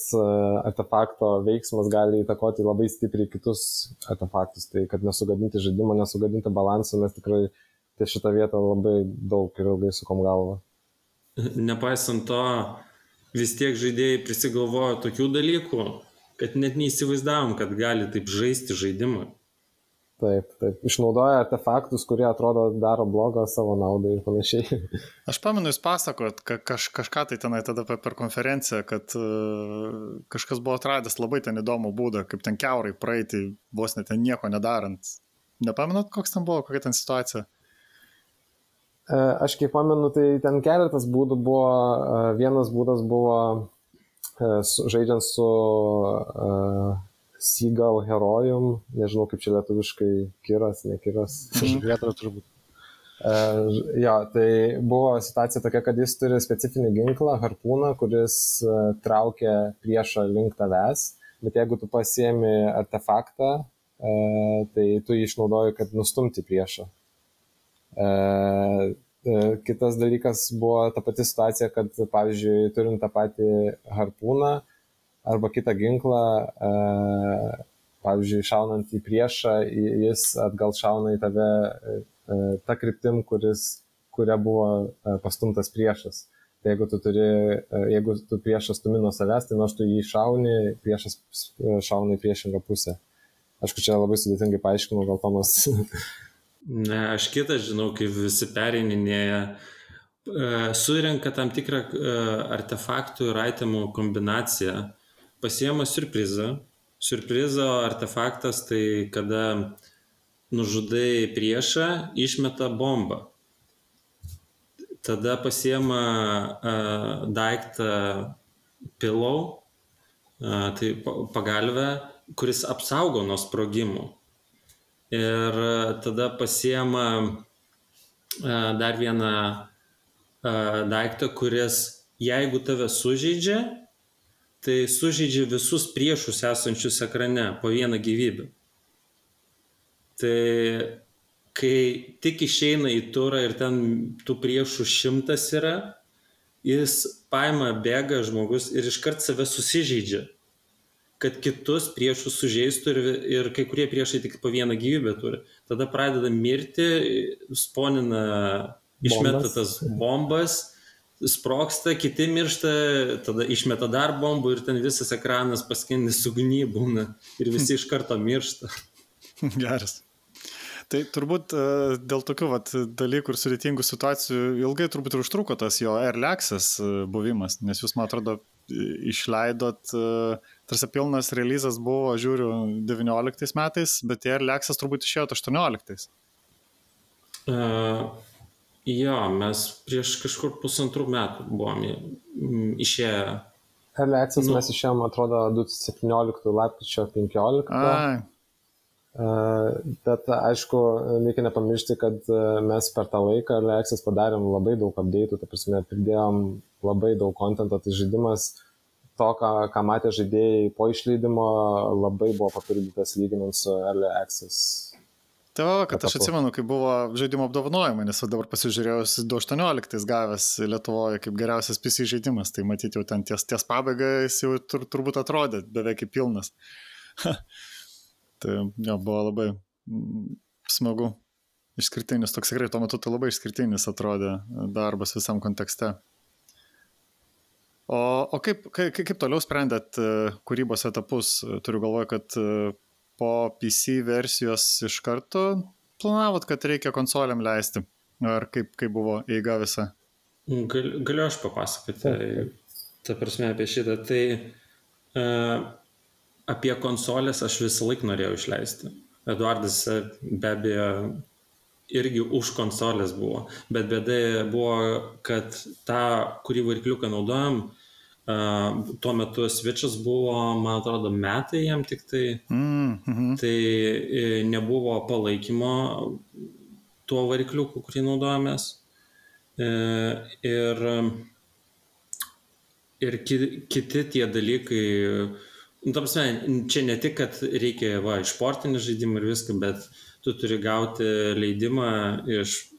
artefakto veiksmas gali įtakoti labai stipriai kitus artefaktus. Tai kad nesugadinti žaidimo, nesugadinti balansą, mes tikrai ties šitą vietą labai daug ir ilgai sukom galvą. Nepaisant to, vis tiek žaidėjai prisigalvojo tokių dalykų, kad net neįsivaizdavom, kad gali taip žaisti žaidimą. Taip, taip. Išnaudoja artefaktus, kurie atrodo daro blogą savo naudai ir panašiai. Aš pamenu, jūs pasakot ka, kaž, kažką tai tenai tada per konferenciją, kad uh, kažkas buvo atradęs labai ten įdomų būdą, kaip ten keurai praeiti, vos net ten nieko nedarant. Nepamenat, koks ten buvo, kokia ten situacija? E, aš kaip pamenu, tai ten keletas būdų buvo. E, vienas būdas buvo žaidžiant su uh, Seagal herojum, nežinau kaip čia lietuviškai, kiras, nekiras. Žuvėtra turbūt. Uh, jo, tai buvo situacija tokia, kad jis turi specifinį ginklą, harpūną, kuris uh, traukia priešą link tavęs, bet jeigu tu pasiemi artefaktą, uh, tai tu jį išnaudoji, kad nustumti priešą. E, kitas dalykas buvo ta pati situacija, kad pavyzdžiui, turint tą patį harpūną arba kitą ginklą, e, pavyzdžiui, šaunant į priešą, jis atgal šauna į tave tą kryptim, kuris, kuria buvo pastumtas priešas. Tai jeigu tu turi, jeigu tu priešas stumi nuo savęs, tai nors tu jį šauni, priešas šauna į priešingą pusę. Aišku, čia labai sudėtingai paaiškinau, gal Tomas Ne, aš kitą žinau, kaip visi perininėja, e, surenka tam tikrą e, artefaktų ir itemų kombinaciją, pasiema surprizą. Surprizo artefaktas tai kada nužudai priešą, išmeta bombą. Tada pasiema uh, daiktą pilau, uh, tai pagalvę, kuris apsaugo nuo sprogimų ir tada pasiema dar vieną daiktą, kuris jeigu tave sužeidžia, tai sužeidžia visus priešus esančius ekrane po vieną gyvybę. Tai kai tik išeina į turą ir ten tų priešų šimtas yra, jis paima, bėga žmogus ir iškart save susižeidžia kad kitus priešus sužeistų ir, ir kai kurie priešai tik po vieną gyvybę turi. Tada pradeda mirti, sponina, išmeta tas bombas, sproksta, kiti miršta, tada išmeta dar bombų ir ten visas ekranas paskendęs ugny būna ir visi iš karto miršta. Geras. Tai turbūt e, dėl tokių vat, dalykų ir sudėtingų situacijų ilgai turbūt ir užtruko tas jo access e, buvimas, nes jūs, man atrodo, išleidot, e, tarsi pilnas releasas buvo, žiūriu, 19 metais, bet tie Lexas turbūt išėjo 18. Uh, jo, mes prieš kažkur pusantrų metų buvome išėję. Lexas nu, mes išėjome, atrodo, 2017 lapkričio 15. Ai. Uh, bet aišku, reikia nepamiršti, kad e, mes per tą laiką Lexas padarėm labai daug update'ų, ta prasme, pridėjom labai daug kontento, tai žaidimas to, ką, ką matė žaidėjai po išleidimo, labai buvo papildytas lyginant su Access. Tai va, kad aš atsimenu, kai buvo žaidimo apdovanojimai, nes dabar pasižiūrėjau, 2018 gavęs Lietuvoje kaip geriausias PC žaidimas, tai matyti jau ten ties, ties pabaiga jis jau tur, turbūt atrodė beveik kaip pilnas. tai jo, buvo labai mm, smagu. Išskirtinis, toks tikrai tuo metu tai labai išskirtinis atrodė darbas visam kontekste. O, o kaip, kaip, kaip toliau sprendėt kūrybos etapus? Turiu galvoje, kad po PC versijos iš karto planavot, kad reikia konsoliam leisti? Ar kaip, kaip buvo eiga visa? Gal, galiu aš papasakoti, ta prasme, apie šitą. Tai uh, apie konsolės aš visą laiką norėjau išleisti. Eduardas be abejo irgi už konsolės buvo, bet bėda buvo, kad tą, kurį varikliuką naudojam, uh, tuo metu Switch'as buvo, man atrodo, metai jam tik tai, mm -hmm. tai e, nebuvo palaikymo tuo varikliuku, kurį naudojamės. E, ir, ir ki, kiti tie dalykai, nu, prasme, čia ne tik, kad reikia va, iš sportinį žaidimą ir viską, bet tu turi gauti leidimą iš,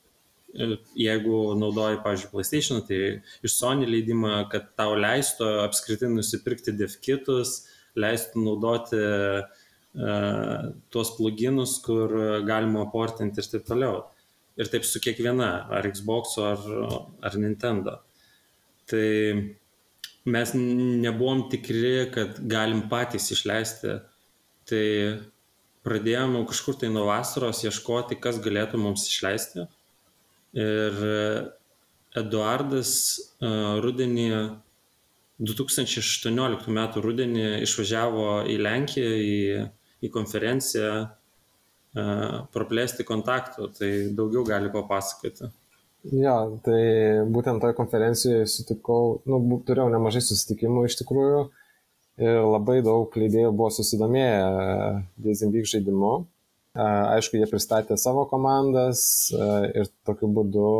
jeigu naudoji, pavyzdžiui, PlayStation, tai iš Sony leidimą, kad tau leistų apskritai nusipirkti devkitus, leistų naudoti uh, tuos pluginus, kur galima portinti ir taip toliau ir taip su kiekviena, ar Xbox, ar, ar Nintendo. Tai mes nebuvom tikri, kad galim patys išleisti. Tai pradėjome kažkur tai nuo vasaros ieškoti, kas galėtų mums išleisti. Ir Eduardas rudenį, 2018 m. rudenį išvažiavo į Lenkiją į, į konferenciją praplėsti kontaktų, tai daugiau gali papasakoti. Ja, tai būtent toje konferencijoje sutikau, nu, turėjau nemažai susitikimų iš tikrųjų ir labai daug leidėjų buvo susidomėję Dizimbyk žaidimu. Aišku, jie pristatė savo komandas ir tokiu būdu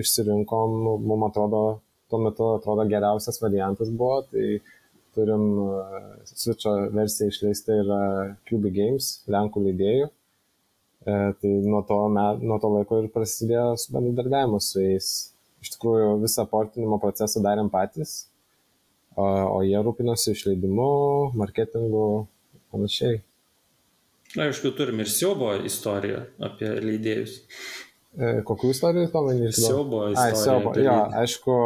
išsirinkom, mums atrodo, tuo metu atrodo geriausias variantas buvo, tai turim Switch'o versiją išleista yra QB Games, Lenkų leidėjų. Tai nuo to, met, nuo to laiko ir prasidėjo su bendradarbiavimu su jais. Iš tikrųjų, visą portinimo procesą darėm patys, o, o jie rūpinosi išleidimu, marketingu ir panašiai. Aišku, turim ir siaubo istoriją apie leidėjus. E, kokių istorijų to manai? Siaubo istoriją. Ai, siaubo, jo, aišku,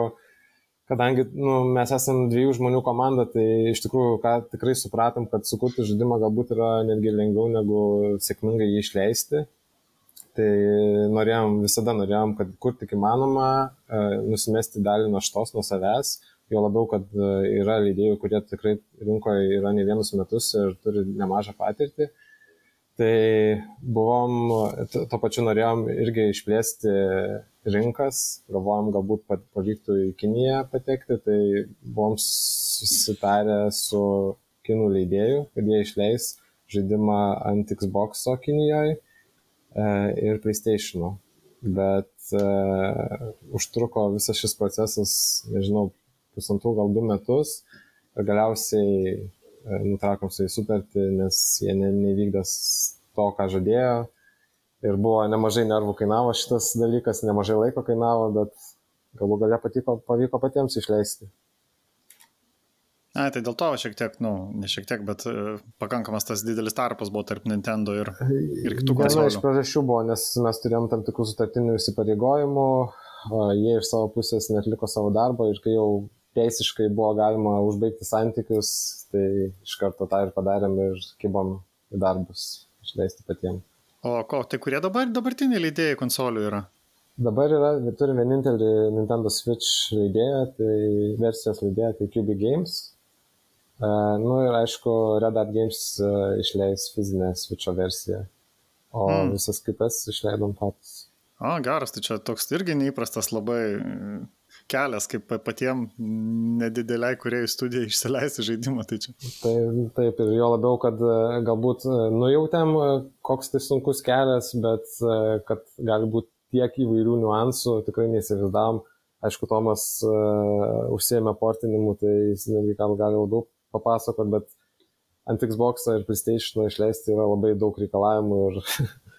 kadangi nu, mes esame dviejų žmonių komanda, tai iš tikrųjų, ką tikrai supratom, kad sukurti žaidimą galbūt yra netgi lengviau negu sėkmingai jį išleisti. Tai norėjom, visada norėjom, kad kur tik įmanoma, e, nusimesti dalį naštos nuo savęs, jo labiau, kad e, yra leidėjų, kurie tikrai rinkoje yra ne vienus metus ir turi nemažą patirtį. Tai buvom, to pačiu norėjom irgi išplėsti rinkas, galvojom, galbūt pavyktų į Kiniją patekti, tai buvom susitarę su kinų leidėjų, kad jie išleis žaidimą ant Xbox'o Kinijoje ir PlayStation'o. Bet uh, užtruko visas šis procesas, nežinau, pusantrų gal du metus ir galiausiai nutraukėm su jais sutartį, nes jie ne, nevykdęs to, ką žadėjo. Ir buvo nemažai nervų kainavo šitas dalykas, nemažai laiko kainavo, bet galų galia patiko, pavyko patiems išleisti. Na, tai dėl to šiek tiek, nu, ne šiek tiek, bet uh, pakankamas tas didelis tarpas buvo tarp Nintendo ir, ir kitų konsolių. Viena iš priežasčių buvo, nes mes turėjom tam tikrų sutartinių įsipareigojimų, uh, jie iš savo pusės netliko savo darbo ir kai jau teisiškai buvo galima užbaigti santykius, tai iš karto tą ir padarėm ir kibom į darbus išleisti patiems. O ko, tai kurie dabar dabartiniai leidėjai konsolių yra? Dabar yra, turim vienintelį Nintendo Switch leidėją, tai versijos leidėją, tai QB Games. Uh, nu ir aišku, Red Hat Games uh, išleis fizinę Switch'o versiją, o hmm. visas kitas išleidom patys. O, geras, tai čia toks irgi neįprastas labai kelias, kaip patiem nedideliai kuriejų studijai išsileisti žaidimą. Tai čia. Taip, taip, ir jo labiau, kad e, galbūt e, nujautėm, e, koks tai sunkus kelias, bet kad gali būti tiek įvairių niuansų, tikrai neįsivaizdavom. Aišku, Tomas uh, užsiemė portinimu, tai jis netgi gal gali labiau papasakot, bet ant Xbox ir PlayStation išleisti yra labai daug reikalavimų ir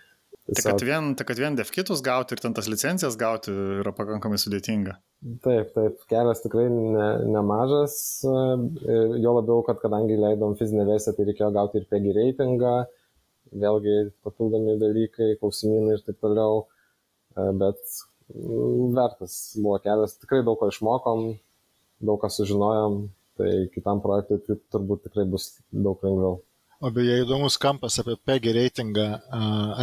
Tai kad vien, tai kad vien devkitus gauti ir ten tas licencijas gauti yra pakankamai sudėtinga. Taip, taip, kelias tikrai ne, nemažas, e, jo labiau, kad kadangi leidom fizinę versiją, tai reikėjo gauti ir PG reitingą, vėlgi papildomi dalykai, klausimynai ir taip toliau, e, bet vertas buvo kelias, tikrai daug ko išmokom, daug ką sužinojom, tai kitam projektui tai turbūt tikrai bus daug lengviau. O beje, įdomus kampas apie PG reitingą.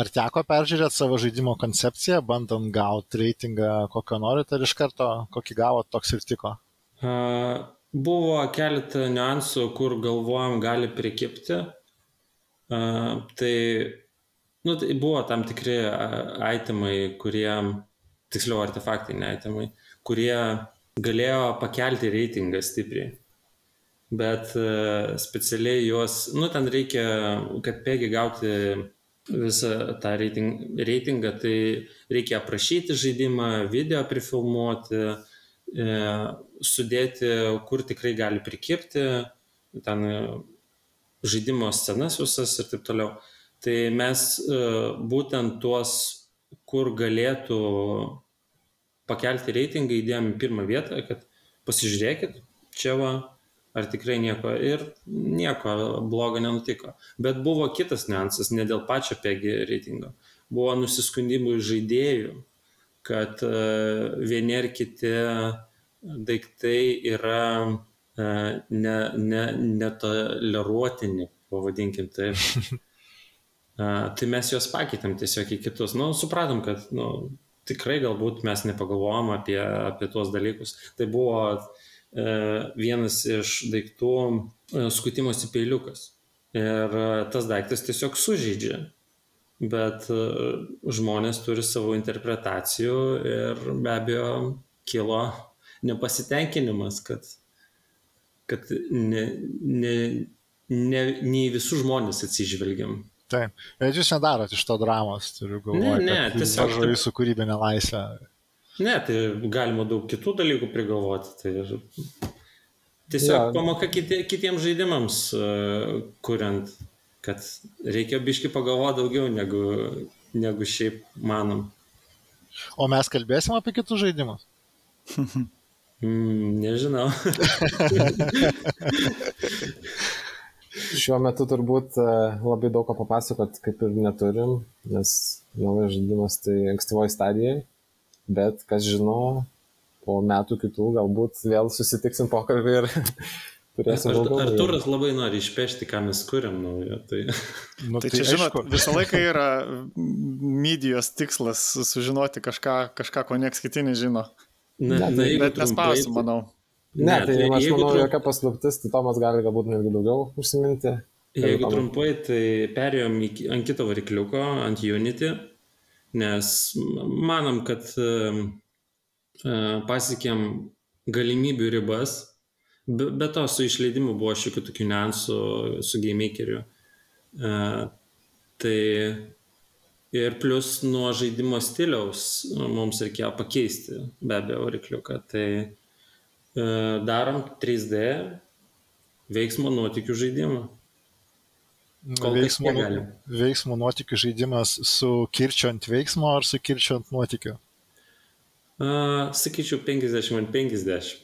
Ar teko peržiūrėti savo žaidimo koncepciją, bandant gauti reitingą, kokio norite, ar iš karto kokį gavo, toks ir tiko? Buvo keletą niuansų, kur galvojam gali prikipti. Tai, nu, tai buvo tam tikri itemai, kurie, tiksliau artefaktai, ne itemai, kurie galėjo pakelti reitingą stipriai bet e, specialiai juos, nu, ten reikia, kad pegi gauti visą tą reiting, reitingą, tai reikia aprašyti žaidimą, video prifilmuoti, e, sudėti, kur tikrai gali prikirpti, ten e, žaidimo scenas visas ir taip toliau. Tai mes e, būtent tuos, kur galėtų pakelti reitingą, įdėjom į pirmą vietą, kad pasižiūrėkit, čia va, ar tikrai nieko ir nieko blogo nenutiko. Bet buvo kitas niuansas, ne dėl pačio PG reitingo. Buvo nusiskundimų iš žaidėjų, kad e, vieni ar kiti daiktai yra e, ne, ne, netoleruotini, pavadinkim taip. tai mes juos pakeitėm tiesiog į kitus. Nu, supratom, kad nu, tikrai galbūt mes nepagalvojom apie, apie tuos dalykus. Tai buvo E, vienas iš daiktų e, skutimosi peiliukas. Ir e, tas daiktas tiesiog sužeidžia. Bet žmonės turi savo interpretacijų ir be abejo kilo nepasitenkinimas, kad, kad ne, ne, ne, ne į visus žmonės atsižvelgiam. Taip, bet jūs nedarot iš to dramos, turiu galvoje. Ne, ne, tiesiog. Tai jūsų kūrybinė laisvė. Ne, tai galima daug kitų dalykų prigalvoti. Tai tiesiog ja. pamoka kiti, kitiems žaidimams, uh, kuriant, kad reikia biški pagalvoti daugiau negu, negu šiaip manom. O mes kalbėsim apie kitus žaidimus? mm, nežinau. Šiuo metu turbūt e, labai daug ko papasakot kaip ir neturim, nes naujas žaidimas tai ankstyvoji stadija bet kas žino, po metų kitų galbūt vėl susitiksim pokalbį ir turėsim daugiau. Arturas labai nori išpešti, ką mes kuriam naujo. Tai, nu, tai, tai čia, žinot, aišku. visą laiką yra medijos tikslas sužinoti kažką, kažką ko nieks kiti nežino. Ne, ne, tai, bet nespausim, manau. Ne, ne tai, tai aš manau, trum... jokia paslaptis, tai Tomas gali galbūt netgi daugiau užsiminti. Jeigu trumpai, tai perėjom ant kito varikliuko, ant Unity nes manom, kad e, e, pasiekėm galimybių ribas, be, be to su išleidimu buvo šiokių tokių niuansų su GameMakeriu. E, tai ir plus nuo žaidimo stiliaus mums reikėjo pakeisti be abejo varikliuką. Tai darom 3D veiksmo nuotikių žaidimą. Veiksmo, veiksmo nuotikių žaidimas su kirčiu ant veiksmo ar su kirčiu ant nuotikių? Uh, sakyčiau 50 ant 50.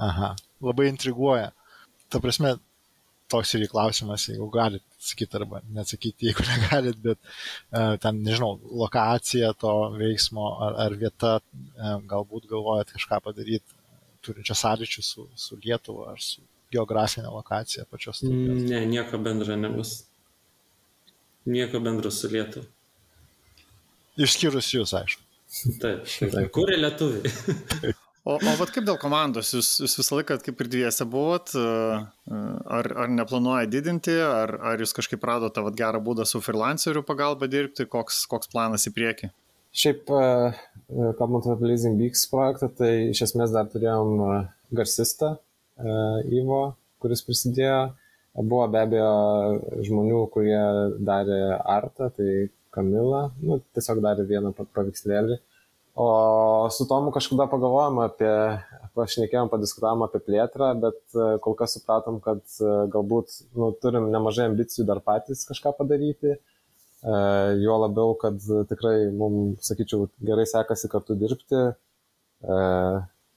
Aha, labai intriguoja. Ta prasme, toks ir klausimas, jeigu galit sakyti arba neatsakyti, jeigu negalit, bet uh, ten, nežinau, lokacija to veiksmo ar, ar vieta, uh, galbūt galvojat kažką padaryti, turinčią sąryčių su, su Lietuva ar su geografinė lokacija pačios studijos? Ne, nieko bendro nebus. Nieko bendro su Lietuva. Išskyrus jūs, aišku. Taip, taip. yra lietuviai? O, o vat kaip dėl komandos, jūs, jūs visą laiką kaip ir dviese buvot, ar, ar neplanuoja didinti, ar, ar jūs kažkaip radote vat, gerą būdą su freelancerių pagalba dirbti, koks, koks planas į priekį? Šiaip, kalbant apie Blazing Beaks projektą, tai iš esmės dar turėjom garsistą, Ivo, kuris prisidėjo. Buvo be abejo žmonių, kurie darė artą, tai Kamila, nu, tiesiog darė vieną paveikslėlį. O su Tomu kažkada pagalvojom apie, pašnekėjom, padiskutavom apie plėtrą, bet e, kol kas supratom, kad e, galbūt nu, turim nemažai ambicijų dar patys kažką padaryti. E, juo labiau, kad tikrai mums, sakyčiau, gerai sekasi kartu dirbti.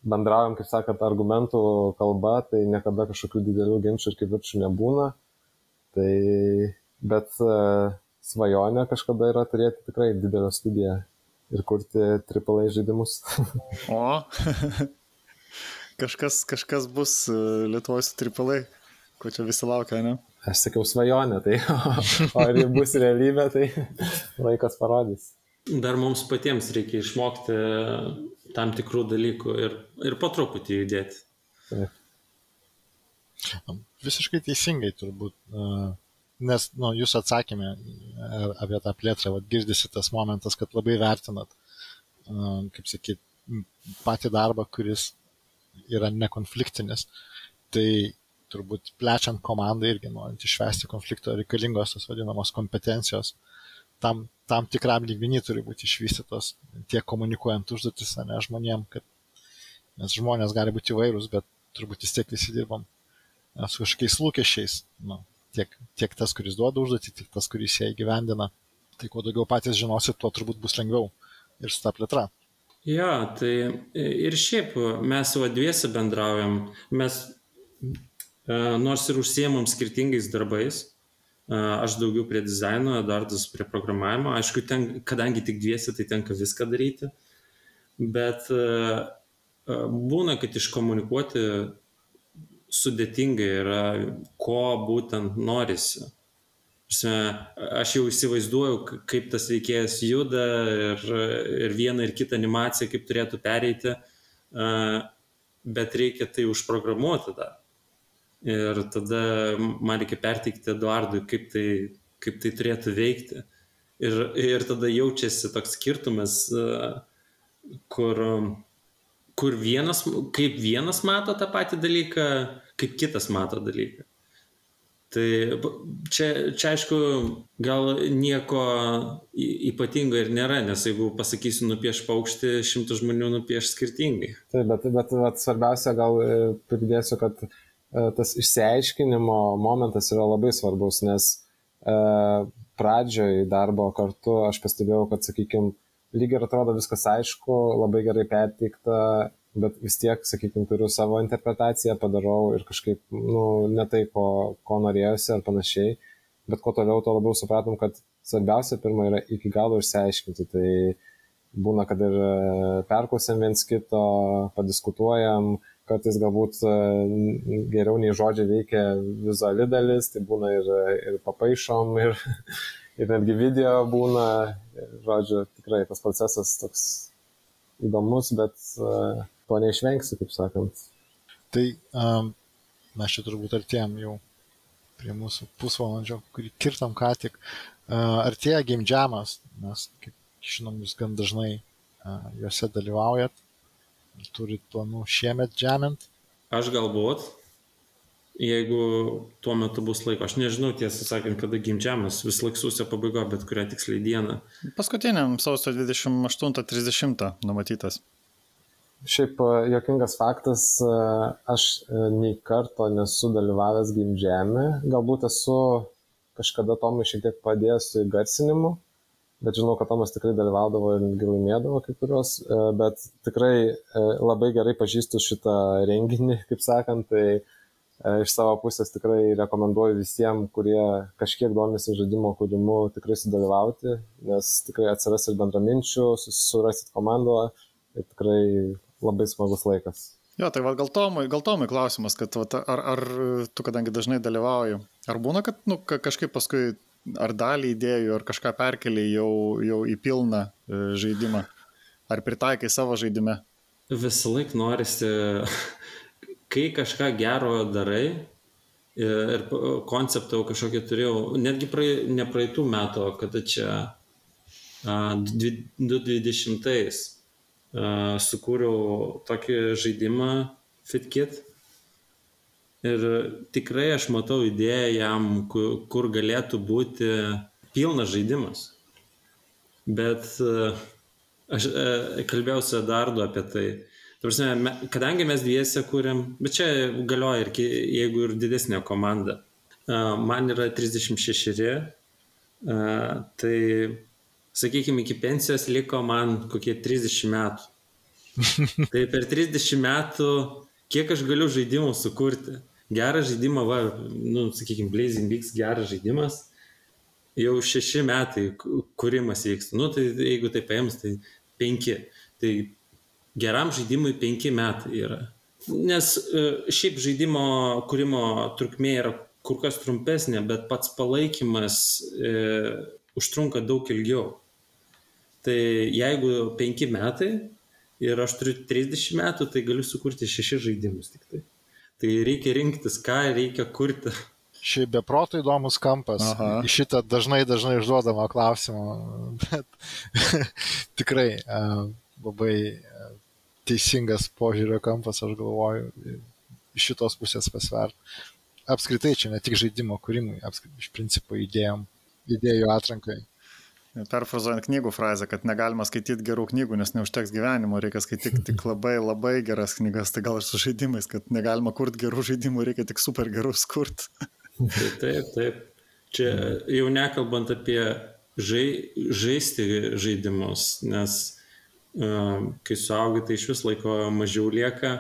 Bendraujam, kaip sakant, argumentų kalba, tai niekada kažkokių didelių ginčių ir kivirčių nebūna. Tai, bet e, svajonė kažkada yra turėti tikrai didelę studiją ir kurti AAA žaidimus. o. kažkas, kažkas bus e, Lietuvos tripalai, ko čia visi laukia, ne? Aš sakiau svajonę, tai o ar ji bus realybė, tai laikas parodys. Dar mums patiems reikia išmokti tam tikrų dalykų ir, ir po truputį judėti. Taip. Visiškai teisingai turbūt, nes nu, jūs atsakėme apie tą plėtrą, vat, girdisi tas momentas, kad labai vertinat, kaip sakyt, patį darbą, kuris yra nekonfliktinis. Tai turbūt plečiant komandą irgi norint išvesti konflikto reikalingos tos vadinamos kompetencijos, tam, tam tikram lygmenį turi būti išvystytos tiek komunikuojant užduotis, ne žmonėm, kad nes žmonės gali būti įvairūs, bet turbūt vis tiek visi dirbam su kažkokiais lūkesčiais. Nu, tiek, tiek tas, kuris duoda užduotį, tiek tas, kuris ją įgyvendina. Tai kuo daugiau patys žinosit, tuo turbūt bus lengviau ir su ta plėtra. Jo, tai ir šiaip mes jau dviesi bendraujam, mes E, nors ir užsiemam skirtingais darbais. Aš daugiau prie dizaino, Eduardas prie programavimo. Aišku, ten, kadangi tik dviesi, tai tenka viską daryti. Bet būna, kad iškomunikuoti sudėtingai yra, ko būtent norisi. Aš jau įsivaizduoju, kaip tas veikėjas juda ir, ir vieną ir kitą animaciją, kaip turėtų pereiti, bet reikia tai užprogramuoti dar. Ir tada man reikia perteikti Eduardui, kaip tai, kaip tai turėtų veikti. Ir, ir tada jaučiasi toks skirtumas, kur, kur vienas, kaip vienas mato tą patį dalyką, kaip kitas mato dalyką. Tai čia, čia aišku, gal nieko ypatingo ir nėra, nes jeigu pasakysiu nupieš paukštį, šimtų žmonių nupieš skirtingai. Taip, bet, bet, bet svarbiausia gal e, pridėsiu, kad E, tas išsiaiškinimo momentas yra labai svarbus, nes e, pradžioj darbo kartu aš pastebėjau, kad, sakykime, lyg ir atrodo viskas aišku, labai gerai perteikta, bet vis tiek, sakykime, turiu savo interpretaciją, padarau ir kažkaip, nu, ne tai, ko, ko norėjusi ar panašiai, bet kuo toliau, tuo labiau supratom, kad svarbiausia pirma yra iki galo išsiaiškinti. Tai būna, kad ir e, perklausėm viens kito, padiskutuojam, uh, kartais galbūt e, geriau nei žodžiai veikia vizuali dalis, tai būna ir, ir papaišom, ir, ir netgi video būna, žodžiu, tikrai tas procesas toks įdomus, bet uh, to neišvengsi, kaip sakant. Tai um, mes čia turbūt artėjom jau prie mūsų pusvalandžio, kurį kirtam ką tik. Uh, artėja game jamas, mes, kaip žinom, jūs gan dažnai uh, juose dalyvaujat turit planų šiemet žemint? Aš galbūt, jeigu tuo metu bus laiko. Aš nežinau, tiesą sakant, kada gimdžiamas, vis laik sausio pabaiga, bet kurią tiksliai dieną. Paskutiniam sausio 28-30 numatytas. Šiaip e, jokingas faktas, e, aš e, nei karto nesu dalyvavęs gimdžiame, galbūt esu kažkada Tomui šiek tiek padėjęs su įgarsinimu, bet žinau, kad Tomas tikrai dalyvaudavo ir laimėdavo kai kurios, e, bet tikrai e, labai gerai pažįstu šitą renginį, kaip sakant, tai e, iš savo pusės tikrai rekomenduoju visiems, kurie kažkiek domisi žaidimo kūrimu, tikrai sudalyvauti, nes tikrai atsiras ir bendraminčių, surasit komandą ir tikrai labai smagus laikas. Jo, tai va, gal Tomui, gal Tomui klausimas, kad va, ar, ar tu, kadangi dažnai dalyvauji, ar būna, kad nu, kažkaip paskui ar dalį idėjų, ar kažką perkeliai jau, jau į pilną e, žaidimą? Ar pritaikai savo žaidime? Visą laiką norisi, kai kažką gero darai ir konceptą kažkokį turėjau, netgi prae, ne praeitų metų, kada čia 2020 sukūriau tokį žaidimą FitKit Ir tikrai aš matau idėją jam, kur, galėtų būti pilnas žaidimas. Bet e, aš e, kalbėjau su Edardu apie tai. Prasme, kadangi mes dviese kūrėm, bet čia galioja ir jeigu ir didesnė komanda. E, man yra 36, tai sakykime, iki pensijos liko man kokie 30 metų. Tai per 30 metų kiek aš galiu žaidimų sukurti? Gerą žaidimą, va, nu, sakykime, Blazing Beaks geras žaidimas, jau šeši metai kūrimas vyksta. Nu, tai jeigu tai paėmus, tai penki. Tai geram žaidimui penki metai yra. Nes e, šiaip žaidimo kūrimo trukmė yra kur kas trumpesnė, bet pats palaikymas e, užtrunka daug ilgiau. Tai jeigu penki metai ir aš turiu 30 metų, tai galiu sukurti šešis žaidimus tik tai. Tai reikia rinktis, ką reikia kurti. Šiaip beproto įdomus kampas. Aha. Šitą dažnai, dažnai užduodamą klausimą, bet tikrai uh, labai uh, teisingas požiūrio kampas, aš galvoju, iš šitos pusės pasvert. Apskritai čia ne tik žaidimo kūrimui, apskritai iš principo idėjom, idėjų atrankai. Perfrazuojant knygų frazę, kad negalima skaityti gerų knygų, nes neužteks gyvenimo, reikia skaityti tik labai labai geras knygas, tai gal ir su žaidimais, kad negalima kurti gerų žaidimų, reikia tik super gerus kurti. Taip, taip, taip. Čia jau nekalbant apie žai, žaisti žaidimus, nes uh, kai suaugi, tai iš vis laiko mažiau lieka.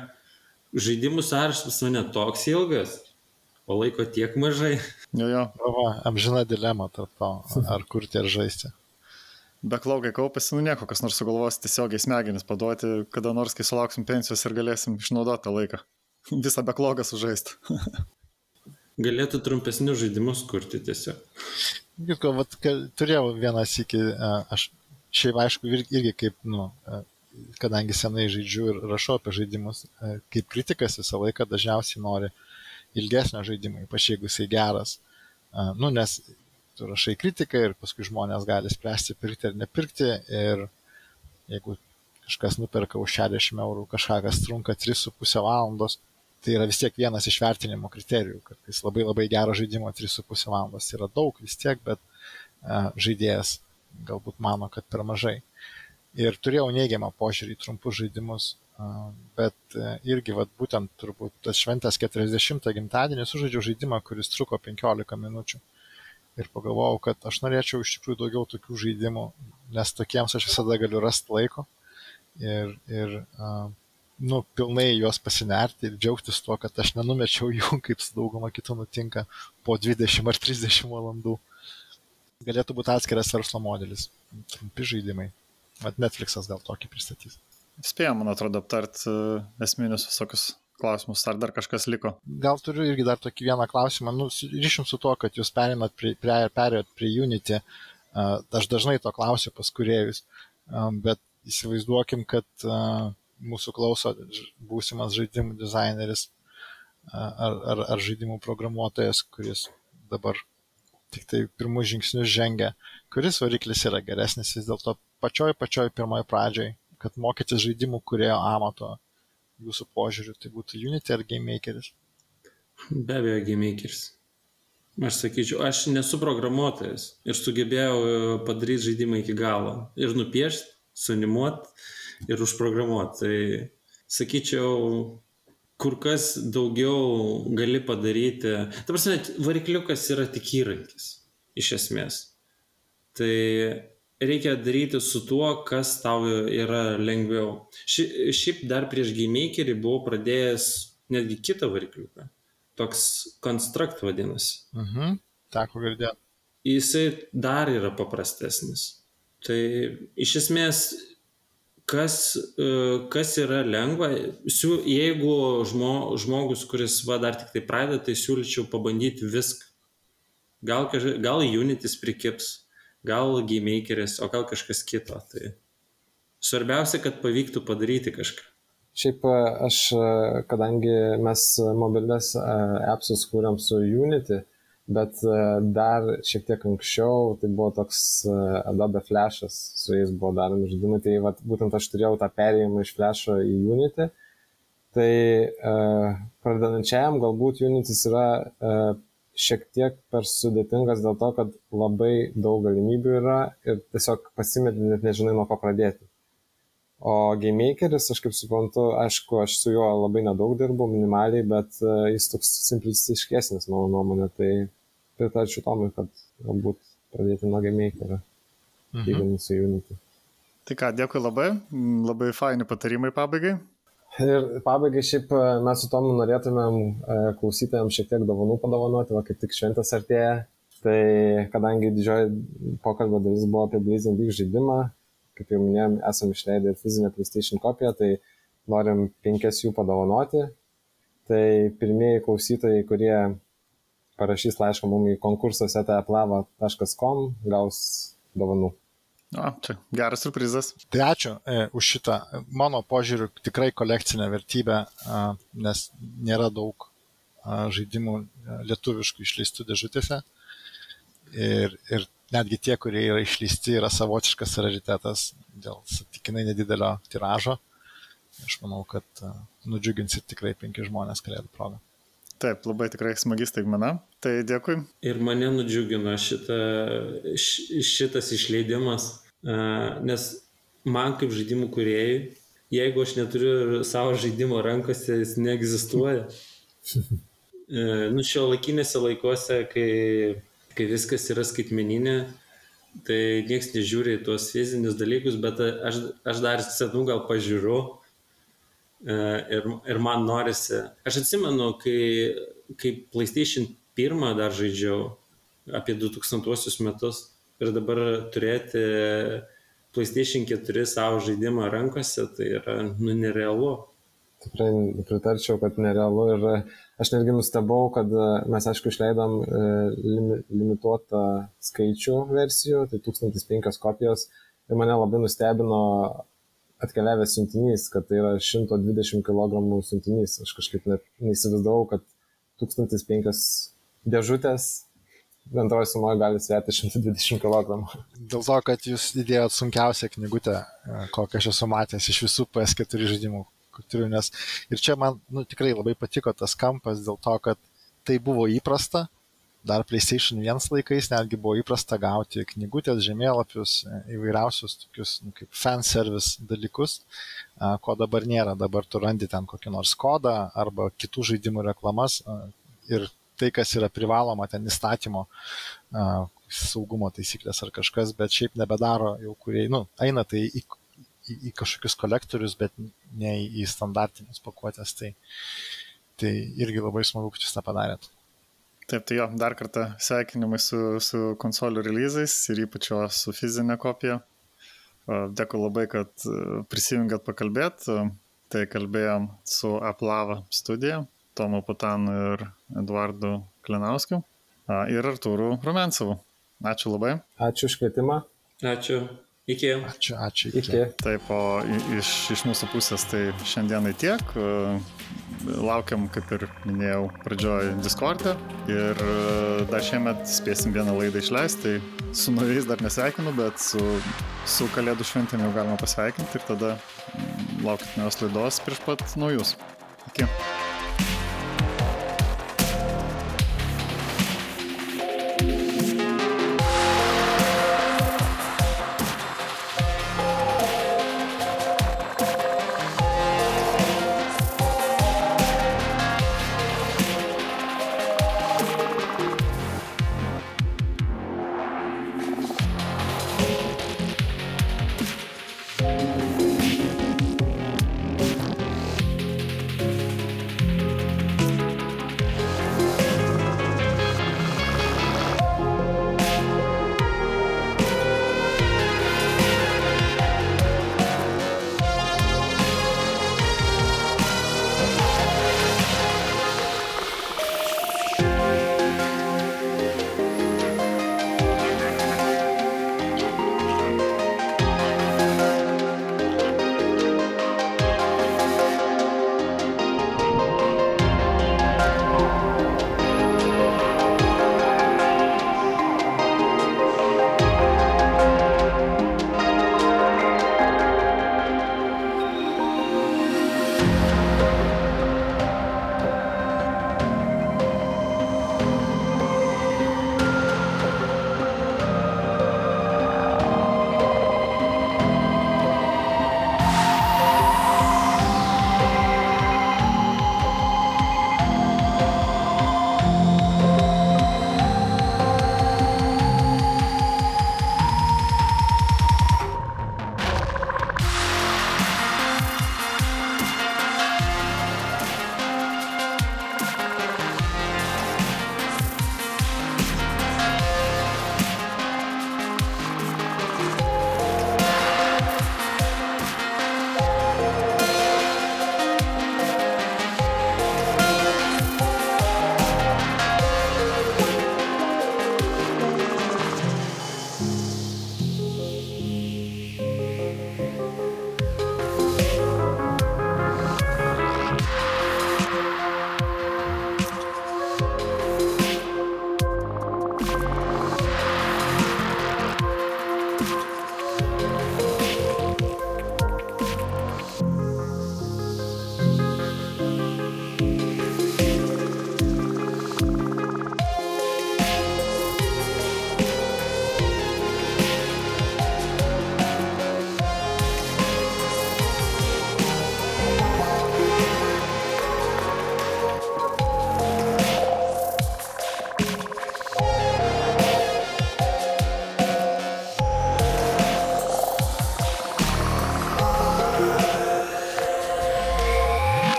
Žaidimų sąrašas mane toks ilgas, o laiko tiek mažai. Jo, jo. O, amžina dilema tarp to, ar kurti, ar žaisti beklaugai kaupėsi, nu nieko, kas nors sugalvos tiesiogiai smegenis paduoti, kada nors, kai sulauksim pensijos ir galėsim išnaudoti tą laiką. Visą beklogą sužaisti. Galėtų trumpesnius žaidimus kurti tiesiog. Kitko, vat, turėjau vieną sykį, aš šiaip aišku irgi kaip, nu, kadangi senai žaidžiu ir rašau apie žaidimus, kaip kritikas visą laiką dažniausiai nori ilgesnio žaidimo, ypač jeigu jisai geras. Nu, nes tu rašai kritiką ir paskui žmonės gali spręsti pirkti ar nepirkti ir jeigu kažkas nuperka už 60 eurų kažką, kas trunka 3,5 valandos, tai yra vis tiek vienas iš vertinimo kriterijų, kad jis labai labai gero žaidimo 3,5 valandos yra daug vis tiek, bet uh, žaidėjas galbūt mano, kad per mažai. Ir turėjau neigiamą požiūrį į trumpus žaidimus, uh, bet uh, irgi vat, būtent turbūt tas šventės 40 gimtadienį sužaidžiau žaidimą, kuris truko 15 minučių ir pagalvojau, kad aš norėčiau iš tikrųjų daugiau tokių žaidimų, nes tokiems aš visada galiu rasti laiko ir, ir uh, nu, pilnai juos pasinerti ir džiaugtis tuo, kad aš nenumečiau jų, kaip su dauguma kitų nutinka, po 20 ar 30 valandų. Galėtų būti atskiras verslo modelis, trumpi žaidimai. Vat Netflixas gal tokį pristatys. Spėjom, man atrodo, aptart esminius visokius klausimus, ar dar kažkas liko? Gal turiu irgi dar tokį vieną klausimą. Nu, ryšim su tuo, kad jūs perinat prie, prie, perėjot prie Unity. Aš dažnai to klausiu pas kuriejus, bet įsivaizduokim, kad mūsų klauso būsimas žaidimų dizaineris ar, ar, ar žaidimų programuotojas, kuris dabar tik tai pirmus žingsnius žengia, kuris variklis yra geresnis vis dėlto pačioj pačioj pirmoji pradžioj, kad mokytis žaidimų kurėjo amato jūsų požiūriu, tai būtų Unity ar GameMakeris? Be abejo, GameMakeris. Aš sakyčiau, aš nesu programuotojas ir sugebėjau e, padaryti žaidimą iki galo. Ir nupiešti, sunimuoti ir užprogramuoti. Tai sakyčiau, kur kas daugiau gali padaryti. Ta prasme, varikliukas yra tik įrankis, iš esmės. Tai reikia daryti su tuo, kas tau yra lengviau. Ši, šiaip dar prieš GameMakerį buvau pradėjęs netgi kitą varikliuką. Toks Construct vadinasi. Mhm, teko girdėti. Jisai dar yra paprastesnis. Tai iš esmės, kas, e, kas yra lengva, jeigu žmo, žmogus, kuris va dar tik tai pradeda, tai siūlyčiau pabandyti viską. Gal, gal Unitis prikips, gal GameMakeris, o gal kažkas kito. Tai svarbiausia, kad pavyktų padaryti kažką. Šiaip e, aš, e, kadangi mes mobilės e, appsus kūrėm su Unity, bet dar šiek tiek anksčiau tai buvo toks Adobe Flash'as, su jais buvo daromi žaidimai, tai vat, būtent aš turėjau tą perėjimą iš Flash'o į Unity. Tai pradedančiajam galbūt Unity's yra šiek tiek per sudėtingas dėl to, kad labai daug galimybių yra ir tiesiog pasimeti net nežinai nuo ko pradėti. O GameMakeris, aš kaip suprantu, aišku, aš su juo labai nedaug dirbau, minimaliai, bet e, jis toks simplistiškesnis, mano nuomonė, tai pritarčiau Tomui, kad galbūt pradėti nuo GameMakerio, mhm. lyginant su Unity. Tai ką, dėkui labai, labai faini patarimai pabaigai. Ir pabaigai šiaip e, mes su Tomu norėtumėm e, klausytojams šiek tiek dovanų padovanoti, va kaip tik šventės artėja. Tai kadangi didžioji pokalbio dalis buvo apie Blazing Beak žaidimą, kaip jau minėjom, esame išleidę ir fizinę PlayStation kopiją, tai norim penkias jų padovanoti. Tai pirmieji klausytojai, kurie parašys laišką mum į konkursas etaplava.com, gaus dovanų. O, čia geras surprizas. Tai ačiū e, už šitą. Mano požiūriu, tikrai kolekcinė vertybė, a, nes nėra daug a, žaidimų a, lietuviškų išleistų dėžutėse. Ir, ir netgi tie, kurie yra išleisti, yra savotiškas raritetas dėl satikinai nedidelio tiražo. Aš manau, kad a, nudžiuginsit tikrai penki žmonės kalėdų progą. Taip, labai tikrai smagi staigmena. Tai dėkui. Ir mane nudžiugino šita, š- šitas išleidimas, nes man kaip žaidimų kuriejai, jeigu aš neturiu savo žaidimo rankose, jis neegzistuoja. Nu, šio laikinėse laikuose, kai, kai viskas yra skaitmeninė, tai niekas nežiūri į tuos fizinius dalykus, bet aš, aš dar senų gal pažiūriu ir, ir man norisi. Aš atsimenu, kai, kai PlayStation 1 dar žaidžiau apie 2000 metus ir dabar turėti PlayStation 4 savo žaidimą rankose, tai yra nu nerealu. Tikrai pritarčiau, kad nerealu ir aš netgi nustebau, kad mes aišku išleidom e, limi, limituotą skaičių versijų, tai 1005 kopijos ir mane labai nustebino atkeliavęs siuntinys, kad tai yra 120 kg siuntinys. Aš kažkaip net neįsivaizdavau, kad 1005 dėžutės bendroji sumoje gali sverti 120 kg. Dėl to, kad jūs įdėjot sunkiausią knygutę, e, kokią aš esu matęs iš visų PS4 žaidimų, turiu, nes ir čia man nu, tikrai labai patiko tas kampas dėl to, kad tai buvo įprasta, dar PlayStation 1 laikais netgi buvo įprasta gauti knygutės, žemėlapius, e, įvairiausius tokius nu, kaip fanservice dalykus, a, ko dabar nėra. Dabar tu randi ten kokį nors kodą arba kitų žaidimų reklamas ir tai, kas yra privaloma ten įstatymo saugumo taisyklės ar kažkas, bet šiaip nebedaro jau kurie, nu, eina tai į, į, į kažkokius kolektorius, bet ne į, į standartinės pakuotės. Tai, tai irgi labai smagu, kad jūs tą padarėt. Taip, tai jo, dar kartą sveikinimai su, su konsolių releasais ir ypač jo su fizinė kopija. Dėkui labai, kad prisijungėt pakalbėt. Tai kalbėjom su Aplava studija, Tomu Putanu ir Eduardu Klinauskiu ir Artūru Rumensovu. Ačiū labai. Ačiū už kvietimą. Ačiū. Iki. Ačiū, ačiū. Iki. Taip, o iš, iš mūsų pusės tai šiandienai tiek. Laukiam, kaip ir minėjau, pradžioj Discord'e ir dar šiemet spėsim vieną laidą išleisti. Tai su naujais dar nesveikinu, bet su, su Kalėdų šventėm jau galima pasveikinti ir tada laukit naujos laidos prieš pat naujus. Iki.